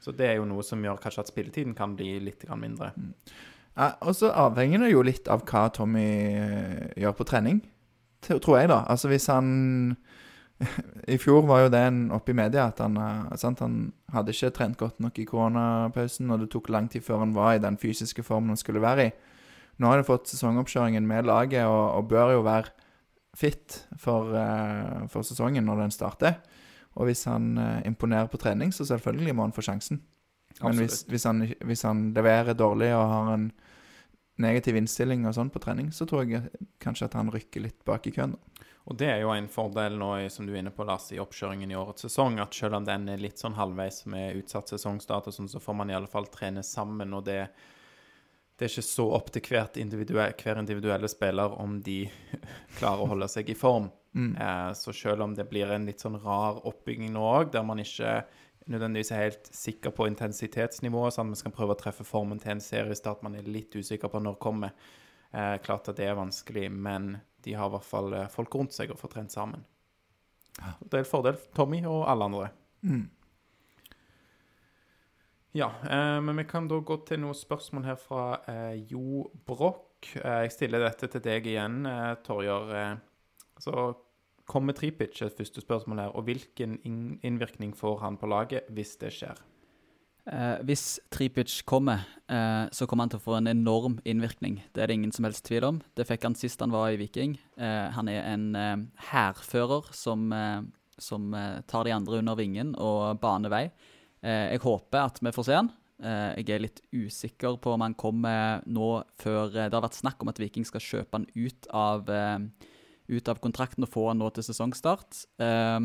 så det er jo noe som gjør kanskje at spilletiden kan bli litt mindre. Mm.
Ja, og så avhenger det jo litt av hva Tommy eh, gjør på trening, tror jeg, da. Altså hvis han I fjor var jo det oppe i media at han, eh, sant, han hadde ikke trent godt nok i koronapausen, og det tok lang tid før han var i den fysiske formen han skulle være i. Nå har han fått sesongoppkjøringen med laget og, og bør jo være fit for, uh, for sesongen når den starter. Og hvis han eh, imponerer på trening, så selvfølgelig må han få sjansen. Men hvis, hvis, han, hvis, han, leverer dårlig og har en negativ innstilling og sånn på trening, så tror jeg kanskje at han rykker litt bak i køen.
Og det er jo en fordel nå, som du er inne på, Lars, i oppkjøringen i årets sesong, at selv om den er litt sånn halvveis med utsatt sesongstart sånn, så får man i alle fall trene sammen, og det det er ikke så opp til hvert individue- hver individuelle spiller om de klarer å holde seg i form.
Mm.
Eh, så selv om det blir en litt sånn rar oppbygging nå òg, der man ikke nødvendigvis er helt sikker på intensitetsnivået, sånn at man skal prøve å treffe formen til en seriestart man er litt usikker på når kommer, eh, klart at det er vanskelig, men de har i hvert fall eh, folk rundt seg og får trent sammen. Det er en fordel for Tommy og alle andre.
Mm.
Ja, eh, men vi kan da gå til noen spørsmål her fra eh, Jo Broch. Eh, jeg stiller dette til deg igjen, eh, Torjer. Eh, så kommer Tripic et første spørsmål her, og hvilken innvirkning får han på laget hvis det skjer?
Eh, hvis Tripic kommer, eh, så kommer han til å få en enorm innvirkning. Det er det ingen som helst tvil om. Det fikk han sist han var i Viking. Eh, han er en eh, hærfører som, eh, som eh, tar de andre under vingen og baner vei. Jeg håper at vi får se han. Jeg er litt usikker på om han kommer nå før Det har vært snakk om at Viking skal kjøpe han ut av, eh, ut av kontrakten og få han nå til sesongstart. Eh,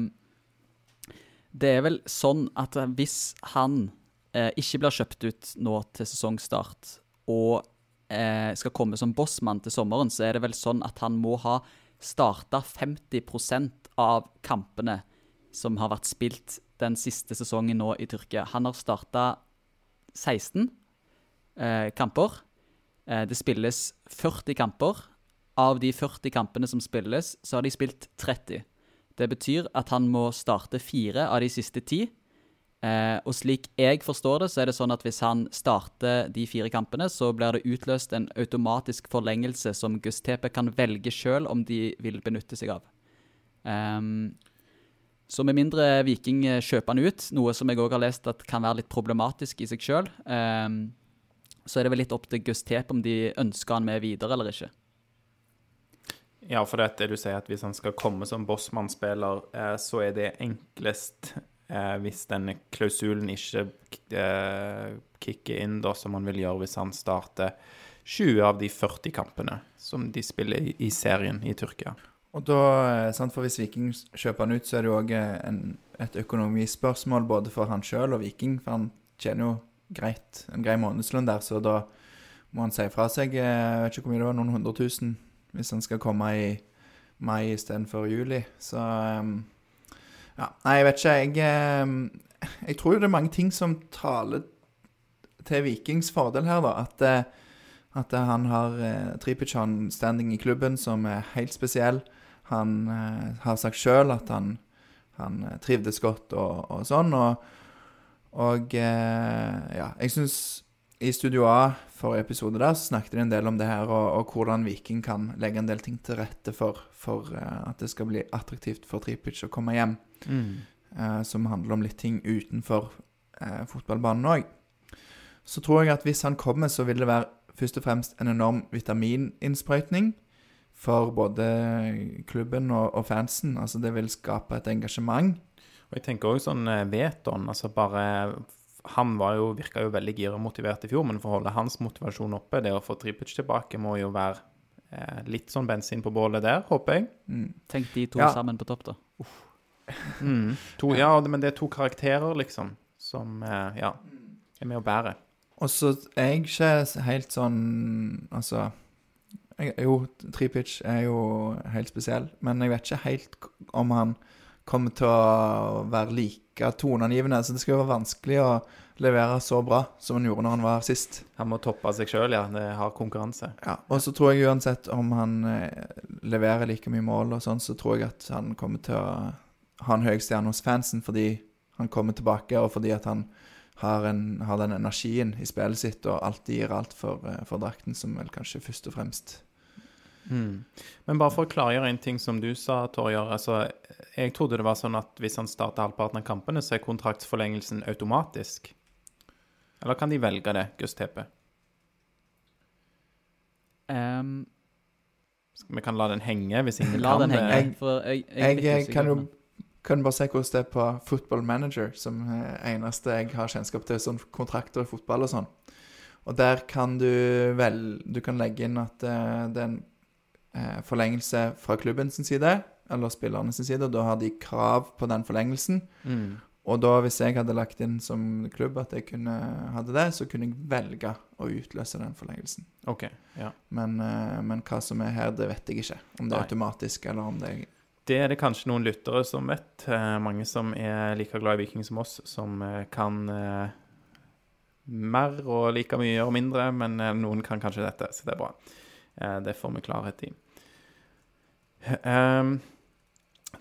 det er vel sånn at hvis han eh, ikke blir kjøpt ut nå til sesongstart, og eh, skal komme som bossmann til sommeren, så er det vel sånn at han må ha starta 50% av kampene som har vært spilt den siste sesongen nå i Tyrkia. Han har starta 16 eh, kamper. Eh, det spilles 40 kamper. Av de 40 kampene som spilles, så har de spilt 30. Det betyr at han må starte fire av de siste ti. Eh, og slik jeg forstår det, så er det sånn at hvis han starter de fire kampene, så blir det utløst en automatisk forlengelse som Gustepe kan velge sjøl om de vil benytte seg av. Um, så med mindre Viking kjøper han ut, noe som jeg òg har lest at kan være litt problematisk i seg sjøl, så er det vel litt opp til Gustepe om de ønsker han med videre eller ikke.
Ja, for det du sier, at hvis han skal komme som bossmannsspiller, eh, så er det enklest eh, hvis denne klausulen ikke eh, kicker inn, da, som han vil gjøre hvis han starter 20 av de 40 kampene som de spiller i, serien i Tyrkia.
Og da, sant, for Hvis Viking kjøper han ut, så er det jo òg et økonomispørsmål både for han sjøl og Viking. For han tjener jo greit, en grei månedslønn der, så da må han si fra seg jeg vet ikke hvor mye det var, noen hundre tusen hvis han skal komme i mai istedenfor juli. Så um, Ja, nei, jeg vet ikke. Jeg, um, jeg tror det er mange ting som taler til Vikings fordel her, da. At, eh, at han har eh, Tripican-standing i klubben som er helt spesiell. Han eh, har sagt sjøl at han, han eh, trivdes godt og, og sånn. Og, og eh, ja, jeg syns i Studio A forrige episode der så snakket de en del om det her, og, og hvordan Viking kan legge en del ting til rette for, for uh, at det skal bli attraktivt for Tripic å komme hjem. eh, som handler om litt ting utenfor uh, fotballbanen òg. Så tror jeg at hvis han kommer, så vil det være først og fremst en enorm vitamininnsprøytning for både klubben og, og fansen. Altså det vil skape et engasjement.
Og jeg tenker også sånn Veton, altså bare Han var jo, virka jo veldig gira og motivert i fjor, men for å holde hans motivasjon oppe, det å få Tripic tilbake, må jo være eh, litt sånn bensin på bålet der, håper jeg.
Mm.
Tenk de to
Ja.
sammen på topp, da.
Mm. To, ja, men det er to karakterer, liksom, som eh, ja, er med å bære.
Og så er jeg ikke helt sånn Altså jeg, Jo, Tripic er jo helt spesiell, men jeg vet ikke helt om han kommer til å være like toneangivende. Så det skal jo være vanskelig å levere så bra som han gjorde når han var sist.
Han må toppe seg sjøl, ja. Det har konkurranse.
Ja, Og så tror jeg uansett om han eh, leverer like mye mål og sånn, så tror jeg at han kommer til å ha en høy stjerne hos fansen fordi han kommer tilbake, og fordi at han har, en, har den energien i spillet sitt og alltid gir alt for, eh, for drakten, som vel kanskje først og fremst
Mm. Men bare for å klargjøre en ting som du sa, Torjer. Altså, jeg trodde det var sånn at hvis han starter halvparten av kampene, så er kontraktsforlengelsen automatisk. Eller kan de velge det, Gus Tepe?
Um,
Vi kan la den henge hvis ingen
la
kan
den henge.
det.
Jeg-
for jeg, jeg,
Jeg, eh, kan jo kan bare se hvordan det er på Football Manager, som er eneste jeg har kjennskap til, sånn kontrakter i fotball og sånn. Og der kan du vel Du kan legge inn at eh, det er en eh, forlengelse fra klubben sin side, eller spillerne sin side, og da har de krav på den forlengelsen.
Mm.
Og da, hvis jeg hadde lagt inn som klubb at jeg kunne hadde det, så kunne jeg velge å utløse den forlengelsen.
OK. Ja.
Men, eh, men hva som er her, det vet jeg ikke. Om det er
Nei.
automatisk, eller om det er
Det er det kanskje noen lyttere som vet. Eh, mange som er like glad i Viking som oss, som eh, kan eh, mer og like mye og mindre, men eh, noen kan kanskje dette, så det er bra. Eh, det får vi klarhet i. Ehm,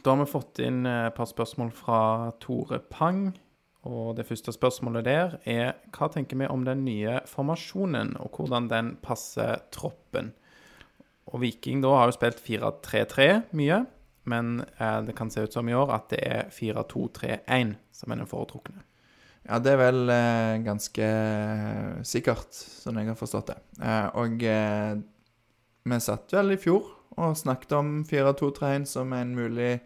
da har vi fått inn eh, et par spørsmål fra Tore Pang. Og det første spørsmålet der er hva tenker vi om den nye formasjonen, og hvordan den passer troppen? Og Viking da har jo spilt 4-3-3 mye, men eh, det kan se ut som i år at det er 4-2-3-1 som er den foretrukne.
Ja, det er vel eh, ganske sikkert, sånn jeg har forstått det. Eh, og eh, vi satt vel i fjor og snakket om 4-2-3-1 som en mulig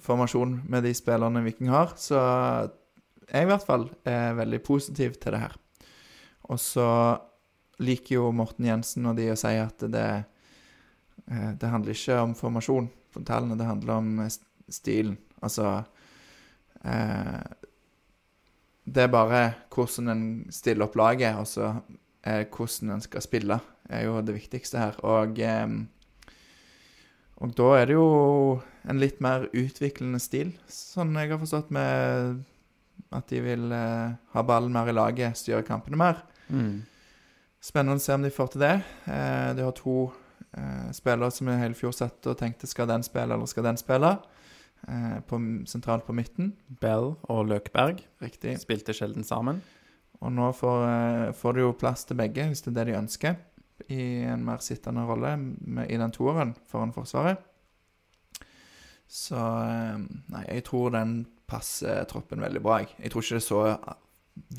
formasjon med de spillerne Viking har. Så jeg i hvert fall er veldig positiv til det her. Og så liker jo Morten Jensen og de å si at det, eh, det handler ikke om formasjon på tallene, det handler om eh, stilen. Altså eh, Det er bare hvordan en stiller opp laget, og så er hvordan en skal spille, er jo det viktigste her. Og, og da er det jo en litt mer utviklende stil, sånn jeg har forstått, med at de vil eh, ha ballen mer i laget, styre kampene mer. Spennende å se om de får til det. Eh, de har to eh, spillere som i hele fjor satt og tenkte skal den spille eller skal den spille. Eh, på, sentralt på midten.
Bell og Løkberg
Riktig.
spilte sjelden sammen.
Og nå får, eh, får de jo plass til begge, hvis det er det de ønsker. I en mer sittende rolle med, i den toeren foran Forsvaret. Så eh, Nei, jeg tror den passer troppen veldig bra, jeg. Jeg tror ikke det er så eh,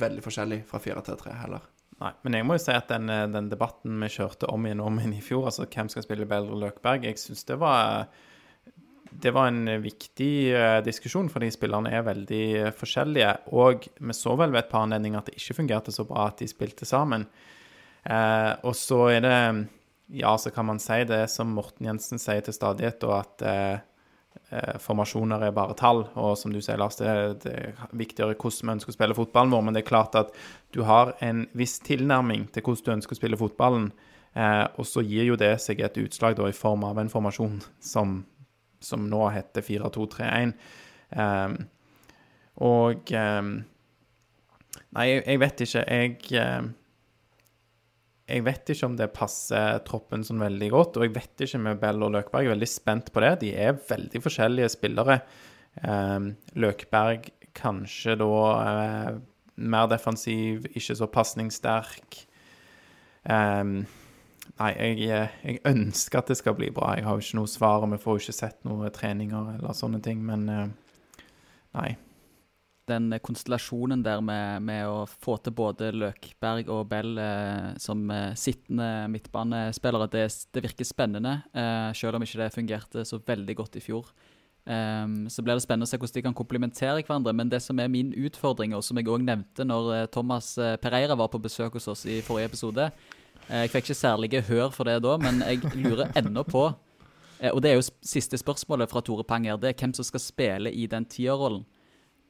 veldig forskjellig fra 4 til 3 heller.
Nei, men jeg må jo si at den, eh, den debatten vi kjørte om igjen og om igjen i fjor, altså hvem skal spille Bedre Løkberg, jeg syns det var det var en viktig eh, diskusjon, fordi spillerne er veldig forskjellige. Og vi så vel ved et par anledninger at det ikke fungerte så bra at de spilte sammen. Eh, og så er det Ja, så kan man si det som Morten Jensen sier til stadighet, og at eh, eh, formasjoner er bare tall. Og som du sier, Lars, det, det er viktigere hvordan vi ønsker å spille fotballen vår. Men det er klart at du har en viss tilnærming til hvordan du ønsker å spille fotballen. Eh, og så gir jo det seg et utslag da, i form av en formasjon som, som nå heter 4-2-3-1. Eh, og eh, Nei, jeg, jeg vet ikke. Jeg eh, jeg vet ikke om det passer troppen sånn veldig godt, og jeg vet ikke med Bell og Løkberg. Jeg er veldig spent på det. De er veldig forskjellige spillere. Eh, Løkberg kanskje da eh, mer defensiv, ikke så pasningssterk. Eh, nei, jeg, jeg ønsker at det skal bli bra. Jeg har jo ikke noe svar, og vi får jo ikke sett noen treninger eller sånne ting, men eh, nei.
Den eh, konstellasjonen der med, med å få til både Løkberg og Bell eh, som eh, sittende midtbanespillere, det, det virker spennende. Eh, selv om ikke det fungerte så veldig godt i fjor. Ehm, så blir det spennende å se hvordan de kan komplementere hverandre. Men det som er min utfordring, og som jeg òg nevnte når eh, Thomas eh, Pereira var på besøk hos oss i forrige episode eh, Jeg fikk ikke særlig gehør for det da, men jeg lurer ennå på eh, Og det er jo siste spørsmålet fra Tore Pang her. Det er hvem som skal spille i den tierrollen.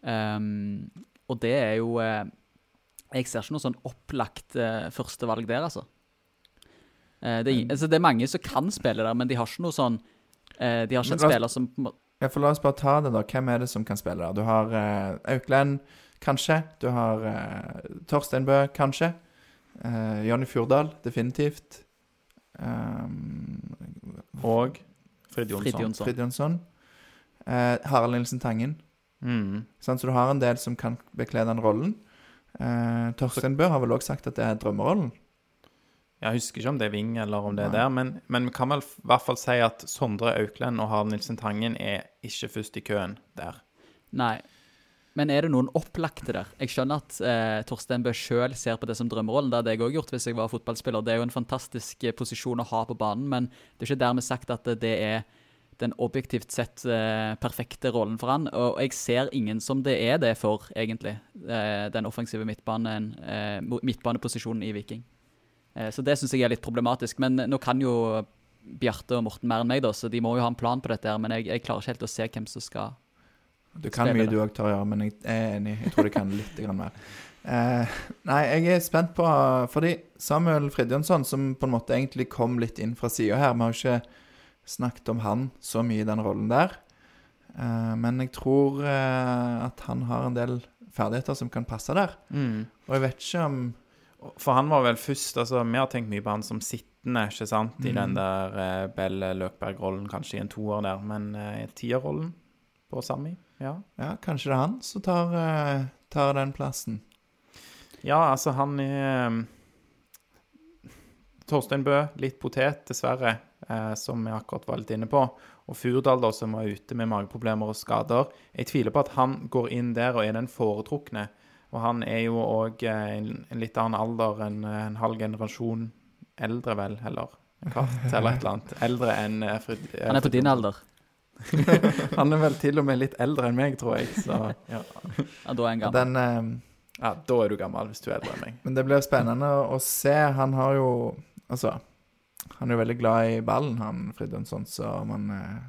Um, og det er jo eh, Jeg ser ikke noe sånn opplagt eh, førstevalg der, altså. Eh, det, er, altså. det er mange som kan spille der, men de har ikke noe sånn eh, De har ikke en spiller som
Ja, for La oss bare ta det, da. Hvem er det som kan spille der? Du har eh, Auklend, kanskje. Du har eh, Torstein Bø, kanskje. Eh, Jonny Fjordal, definitivt. Um,
Og Frid
Frid
Jonsson.
Jonsson.
Frid Jonsson. Eh, Harald Nilsen Tangen.
Mm.
Sånn, så du har en del som kan bekle den rollen. Eh, Torstein Bø har vel også sagt at det er drømmerollen.
Jeg husker ikke om det er Ving eller om det er
Nei.
der, men, men vi kan vel i hvert fall si at Sondre Auklend og Harald Nilsen Tangen er ikke først i køen der.
Nei. Men er det noen opplagte der? Jeg skjønner at eh, Torstein Bø sjøl ser på det som drømmerollen. Det hadde jeg òg gjort hvis jeg var fotballspiller. Det er jo en fantastisk eh, posisjon å ha på banen, men det er ikke dermed sagt at det er den objektivt sett eh, perfekte rollen for han. Og jeg ser ingen som det er det for, egentlig. Eh, den offensive midtbanen, eh, midtbaneposisjonen i Viking. Eh, så det syns jeg er litt problematisk. Men nå kan jo Bjarte og Morten mer enn meg, da, så de må jo ha en plan på dette. her, Men jeg, jeg klarer ikke helt å se hvem som skal
Du kan mye du òg, Tarjei, men jeg er enig. Jeg tror du kan litt mer. Eh, nei, jeg er spent på Fordi Samuel Fridjonsson, som på en måte egentlig kom litt inn fra sida her Vi har jo ikke snakket om han så mye i den rollen der. Eh, men jeg tror eh, at han har en del ferdigheter som kan passe der.
Mm.
Og jeg vet ikke om
For han var vel først altså Vi har tenkt mye på han som sittende, ikke sant? I
Mm.
den der uh, Bell Løkberg-rollen, kanskje i en toer der. Men uh, i tierrollen på Sami, ja.
Ja, kanskje det er han som tar, uh, tar den plassen.
Ja, altså, han er Torstein Bø, litt potet, dessverre, som vi akkurat var litt inne på. Og Furdal, da, som var ute med mageproblemer og skader. Jeg tviler på at han går inn der og er den foretrukne. Og han er jo òg en, en litt annen alder enn eh, en halv generasjon eldre, vel, eller En kvart eller et eller annet. Eldre enn eh, Frid- eh,
Han er på din alder.
Han er vel til og med litt eldre enn meg, tror jeg. Så ja.
Ja, da er han gammel.
Den, eh,
ja, da er du gammel hvis du er eldre enn meg.
men det blir spennende å se. Han har jo Altså, han er jo veldig glad i ballen, han Fridtjonsson, så om han, eh,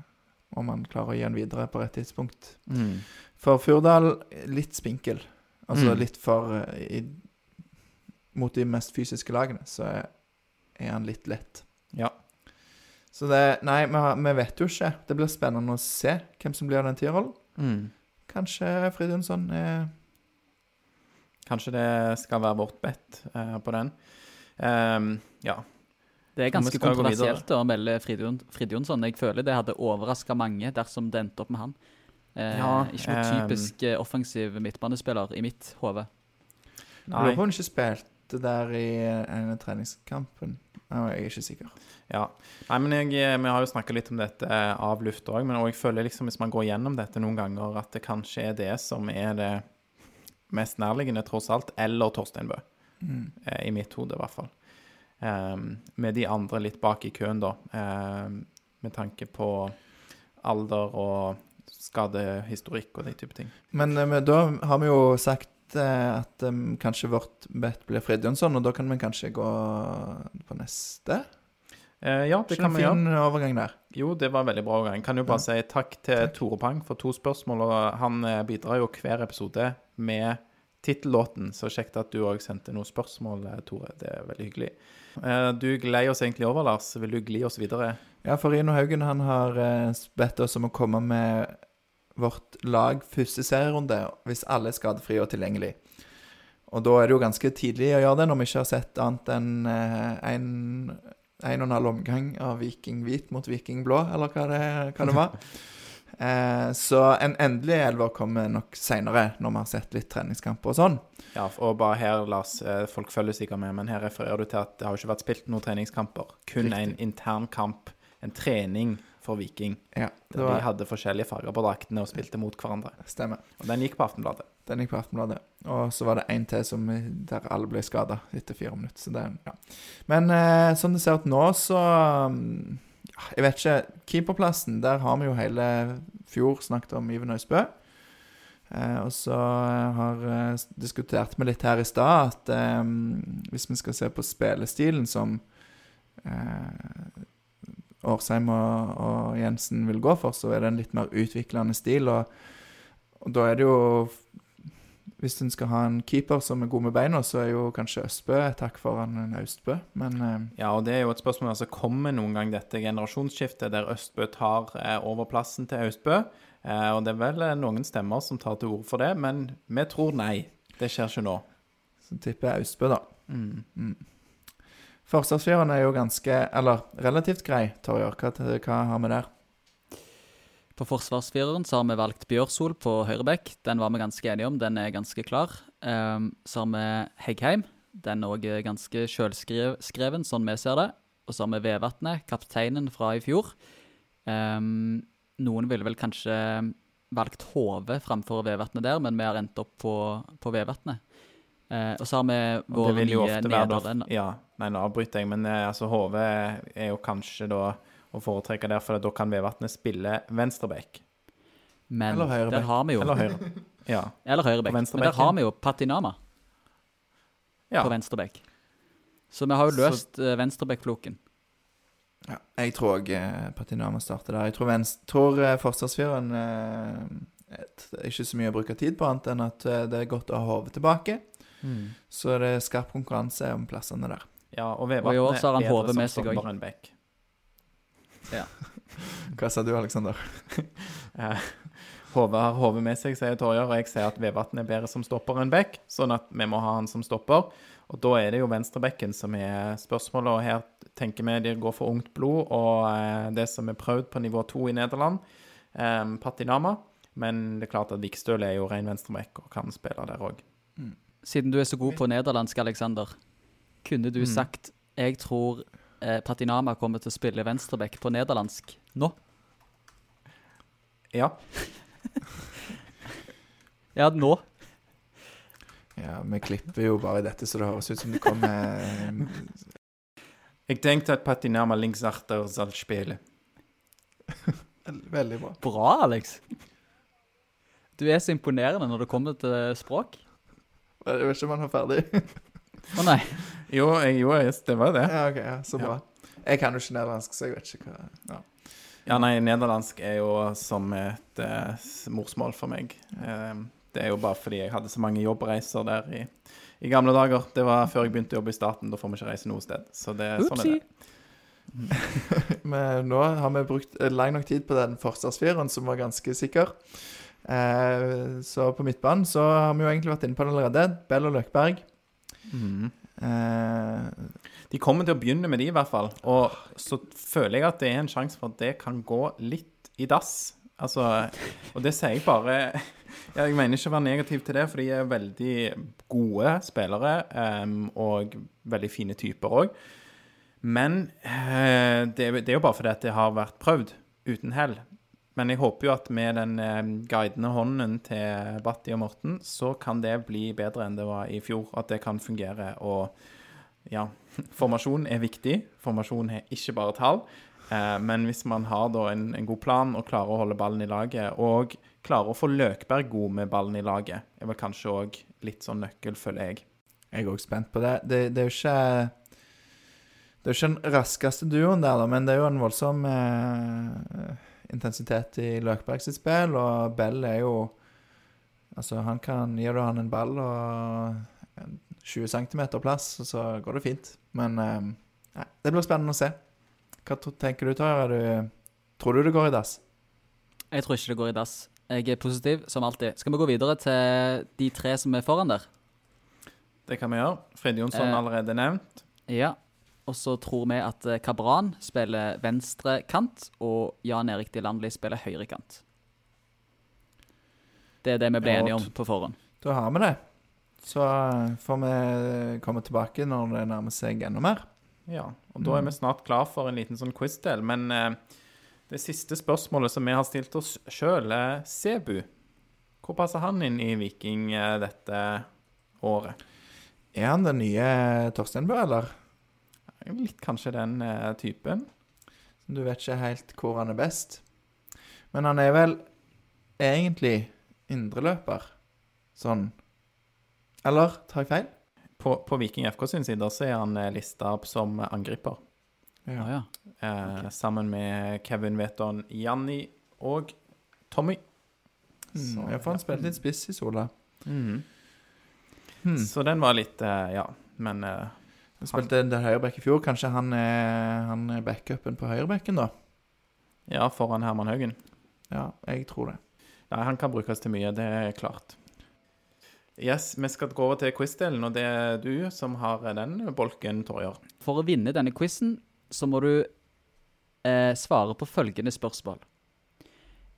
om han klarer å gi han videre på rett tidspunkt.
Mm.
For Furdal, litt spinkel. Altså
Mm.
litt for eh, i, Mot de mest fysiske lagene, så er, er han litt lett.
Ja.
Så det Nei, vi, har, vi vet jo ikke. Det blir spennende å se hvem som blir den tierrollen.
Mm.
Kanskje Fridtjonsson er
Kanskje det skal være vårt bet uh, på den. Um, ja.
Det er ganske kontroversielt å melde Frid Jonsson. Jeg føler det hadde overraska mange dersom det endte opp med han. Eh,
Ja,
ikke noe
um,
typisk eh, offensiv midtbanespiller i mitt hode.
Lurer på om han ikke spilte der i en av treningskampen. Jeg er ikke sikker.
Ja. Nei, men jeg, eh, Vi har jo snakka litt om dette eh, av lufta òg, men jeg føler liksom hvis man går gjennom dette noen ganger, at det kanskje er det som er det mest nærliggende, tross alt, eller Torstein Bø.
Mm.
eh, I mitt hode, i hvert fall. Ehm, med de andre litt bak i køen, da. ehm, med tanke på alder og skadehistorikk og de type ting.
Men, eh, men da har vi jo sagt eh, at um, kanskje vårt bet blir Fridjonsson, og da kan vi kanskje gå på neste?
Eh, ja, det kan vi gjøre.
fin overgang der.
Jo, det var en veldig bra overgang. Kan jo bare si takk til
Takk.
Tore Pang for to spørsmål. Og han bidrar jo hver episode med tittellåten, så kjekt at du òg sendte noen spørsmål, Tore. Det er veldig hyggelig. Eh, Du glei oss egentlig over, Lars. Vil du gli oss videre?
Ja, for Rino Haugen han har eh, bedt oss om å komme med vårt lag første serierunde hvis alle er skadefrie og tilgjengelig. Og da er det jo ganske tidlig å gjøre det når vi ikke har sett annet enn eh, en, en og en halv omgang av Viking hvit mot Viking blå, eller hva det, hva det var. Eh, så en endelig elver kommer nok seinere, når vi har sett litt treningskamper og sånn.
Ja, og bare her, Lars, eh, folk følger sikkert med, men her refererer du til at det har ikke vært spilt noen treningskamper. Kun
Riktig.
en intern kamp, en trening for Viking.
Ja, det
Der de hadde forskjellige farger på draktene og spilte mot hverandre.
stemmer.
Og den gikk på Aftenbladet.
Den gikk på Aftenbladet. Og så var det én til som, der alle ble skada etter fire minutter. Så det, ja. Men eh, sånn det ser ut nå, så mm, Jeg vet ikke. Keeperplassen, der har vi jo hele fjor snakket om Iven Øysbø. Eh, og så har eh, diskutert vi litt her i stad at eh, hvis vi skal se på spillestilen som eh, Årsheim og, og Jensen vil gå for, så er det en litt mer utviklende stil. Og, og da er det jo Hvis en skal ha en keeper som er god med beina, så er jo kanskje Østbø et hakk foran en Austbø. Men eh,
Ja, og det er jo et spørsmål altså Kommer noen gang dette generasjonsskiftet der Østbø tar eh, over plassen til Austbø? Eh, og det er vel noen stemmer som tar til orde for det, men vi tror nei. Det skjer ikke nå.
så tipper jeg Austbø, da.
Mm.
Mm. Forsvarsfjæren er jo ganske Eller relativt grei, Torjer. Hva, hva har vi der?
På forsvarsfireren så har vi valgt Bjørsol på høyrebekk. Den var vi ganske enige om, den er ganske klar. Ehm, så har vi Heggheim. Den er òg ganske sjølskreven, sånn vi ser det. Og så har vi Vevatnet, kapteinen fra i fjor. Ehm, noen ville vel kanskje valgt Hove framfor Vevatnet der, men vi har endt opp på, på Vevatnet. Eh, og så har vi
våre
nye
ofte
nederlender.
Ja, nei, nå avbryter jeg, men eh, altså HV er jo kanskje da å foretrekke der, for da kan Vevatnet spille venstreback.
Men
Eller høyreback.
der har vi jo
Eller høyre. Ja.
Eller
høyreback.
Men der har vi jo Patinama
ja.
på venstreback. Så vi har jo
Så-
løst uh.
Ja, jeg tror òg eh, Patinama starter der. Jeg tror, venstre, tror forsvarsfyren eh, det er ikke så mye å bruke tid på, annet enn at eh, det er godt å ha hodet tilbake. Så det er skarp konkurranse om plassene der.
Ja, og
Og i år så har han hodet med seg
stopper back.
Hva sa du, Aleksander?
Eh, Hove har hodet med seg, sier Torjer. og jeg sier at Vevatn er bedre som stopper enn back, sånn at vi må ha han som stopper. Og da er det jo venstrebekken som er spørsmålet, og her tenker vi de går for ungt blod, og eh, det som er prøvd på nivå 2 i Nederland, um, Patinama. Men det er klart at Vikstøl er jo ren venstrebekk og kan spille der òg.
Siden du er så god på nederlandsk, Alexander, kunne du
Mm.
sagt jeg tror eh, Patinama kommer til å spille venstreback på nederlandsk nå?
Ja.
Ja, nå.
Ja, vi klipper jo bare dette, så det høres ut som det kommer
Jeg tenkte at Patinama linksarter skal spille.
Veldig bra.
Bra, Alex. Du er så imponerende når det kommer til språk.
Jeg vet ikke om han er ferdig.
Å nei.
Jo, jeg, jo, yes, det var det.
Ja, ok, ja, så bra. Jeg kan jo ikke nederlandsk, så jeg vet ikke hva ja.
Ja, nei, nederlandsk er jo som et eh, s- morsmål for meg. Eh, det er jo bare fordi jeg hadde så mange jobbreiser der i, i gamle dager. Det var før jeg begynte å jobbe i staten. Da får vi ikke reise noe sted. Så det, sånn er det.
Men nå har vi brukt eh, lang nok tid på den forsvarsfireren, som var ganske sikker. Eh, så på midtbanen så har vi jo egentlig vært inne på det allerede. Bell og Løkberg. Eh,
De kommer til å begynne med de, i hvert fall. Og så føler jeg at det er en sjanse for at det kan gå litt i dass. Altså, og det sier jeg bare Jeg mener ikke å være negativ til det, for de er veldig gode spillere um, og veldig fine typer òg. Men uh, det, det er jo bare fordi at det har vært prøvd uten hell. Men jeg håper jo at med den eh, guidende hånden til Batti og Morten, så kan det bli bedre enn det var i fjor. At det kan fungere. Og ja, formasjon er viktig. Formasjon er ikke bare tall. Eh, men hvis man har da en, en god plan og klarer å holde ballen i laget, og klarer å få Løkberg god med ballen i laget, er vel kanskje òg litt sånn nøkkel, føler jeg.
jeg er òg spent på det. det. Det er jo ikke Det er jo ikke den raskeste duoen der, da, men det er jo en voldsom eh, intensitet i Løkberg sitt spill, og Bell er jo Altså, han kan Gir du han en ball og 20 cm plass, så går det fint. Men eh, nei, det blir spennende å se. Hva tenker du, du- Tror du det går i dass?
Jeg tror ikke det går i dass. Jeg er positiv, som alltid. Skal vi gå videre til de tre som er foran der?
Det kan vi gjøre. Fride Jonsson
Eh.
allerede nevnt.
Ja. Og så tror vi at eh, Kabran spiller venstre kant, og Jan Erik Dilandli spiller høyre kant. Det er det vi ble
Ja,
enige om på forhånd.
Da har vi det. Så eh, får vi komme tilbake når det nærmer seg enda mer.
Ja, og da er vi snart klar for en liten sånn quiz-del. Men eh, det siste spørsmålet som vi har stilt oss sjøl, er Sebu. Hvor passer han inn i Viking eh, dette året?
Er han den nye Torsteinbø, eller?
Litt kanskje den eh, typen.
Du vet ikke helt hvor han er best. Men han er vel egentlig indreløper. Sånn. Eller tar jeg feil?
På, på Viking FK sin side så er han eh, lista opp som angriper.
Ja, ja.
Eh, Sammen med Kevin Veton Janni og Tommy. Så-
Mm, jeg får han spilt litt spiss i Sola.
Mm.
Mm.
Så den var litt eh, Ja, men eh,
Han spilte en høyreback i fjor. Kanskje han er, han er backupen på høyrebacken, da?
ja, foran Herman Haugen.
Ja, jeg tror det.
Nei, han kan brukes til mye, det er klart. Yes, vi skal gå over til quiz-delen, og det er du som har den bolken, Torjer.
For å vinne denne quizen, så må du eh, svare på følgende spørsmål.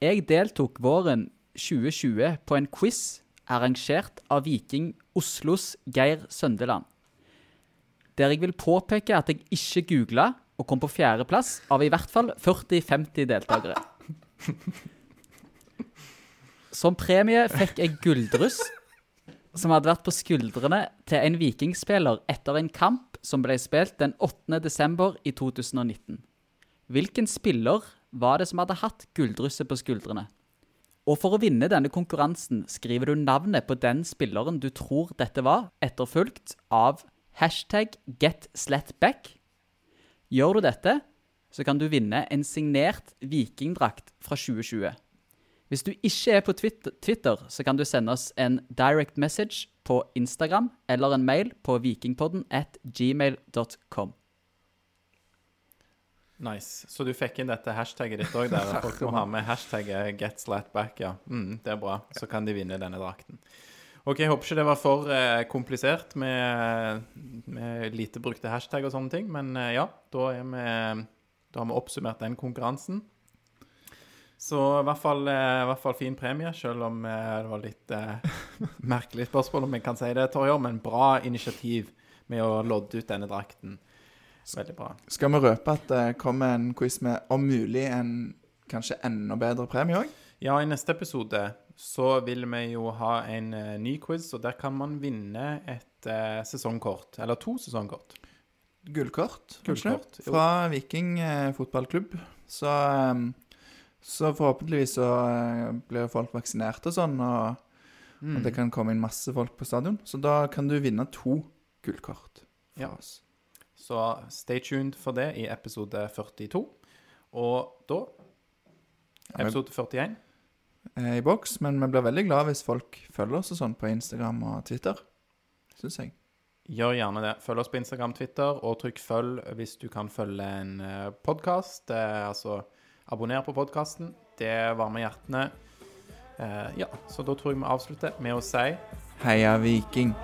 Jeg deltok våren 2020 på en quiz arrangert av Viking Oslos Geir Søndeland. Der jeg vil påpeke at jeg ikke googla og kom på fjerdeplass av i hvert fall 40-50 deltakere. Som premie fikk jeg gulldryss som hadde vært på skuldrene til en vikingspiller etter en kamp som ble spilt den 8. desember i 2019. Hvilken spiller var det som hadde hatt gulldrysset på skuldrene? Og for å vinne denne konkurransen skriver du navnet på den spilleren du tror dette var, etterfulgt av hashtag getsletback. Gjør du dette, så kan du vinne en signert vikingdrakt fra 2020. Hvis du ikke er på Twitter, Twitter, så kan du sende oss en direct message på Instagram eller en mail på vikingpodden at gmail.com.
Nice. Så du fikk inn dette hashtagget ditt òg der. Folk må ha med hashtagget 'getslatback', ja. Mm, det er bra. Så kan de vinne denne drakten. Ok, Jeg håper ikke det var for eh, komplisert med, med lite brukte hashtag og sånne ting, men eh, ja, da, vi, da har vi oppsummert den konkurransen. Så i hvert fall, eh, i hvert fall fin premie, selv om eh, det var litt eh, merkelig spørsmål om jeg kan si det, Torjor. men bra initiativ med å lodde ut denne drakten. Veldig bra.
Skal vi røpe at det kommer en quiz med om mulig en kanskje enda bedre premie òg?
Ja, i neste episode så vil vi jo ha en eh, ny quiz, og der kan man vinne et eh, sesongkort. Eller to sesongkort.
Gullkort?
Gullkort.
Fra Viking eh, fotballklubb. Så, eh, så forhåpentligvis så blir folk vaksinert og sånn, og,
Mm.
og det kan komme inn masse folk på stadion. Så da kan du vinne to gullkort fra
Ja.
oss.
Så stay tuned for det i episode 42. Og da episode 41.
er i boks, men vi blir veldig glad hvis folk følger oss og sånn på Instagram og Twitter, syns jeg.
Gjør gjerne det. Følg oss på Instagram, Twitter, og trykk følg hvis du kan følge en podkast. Altså abonner på podkasten. Det varmer hjertene. Eh, ja, så da tror jeg vi avslutter med å si
Heia Viking!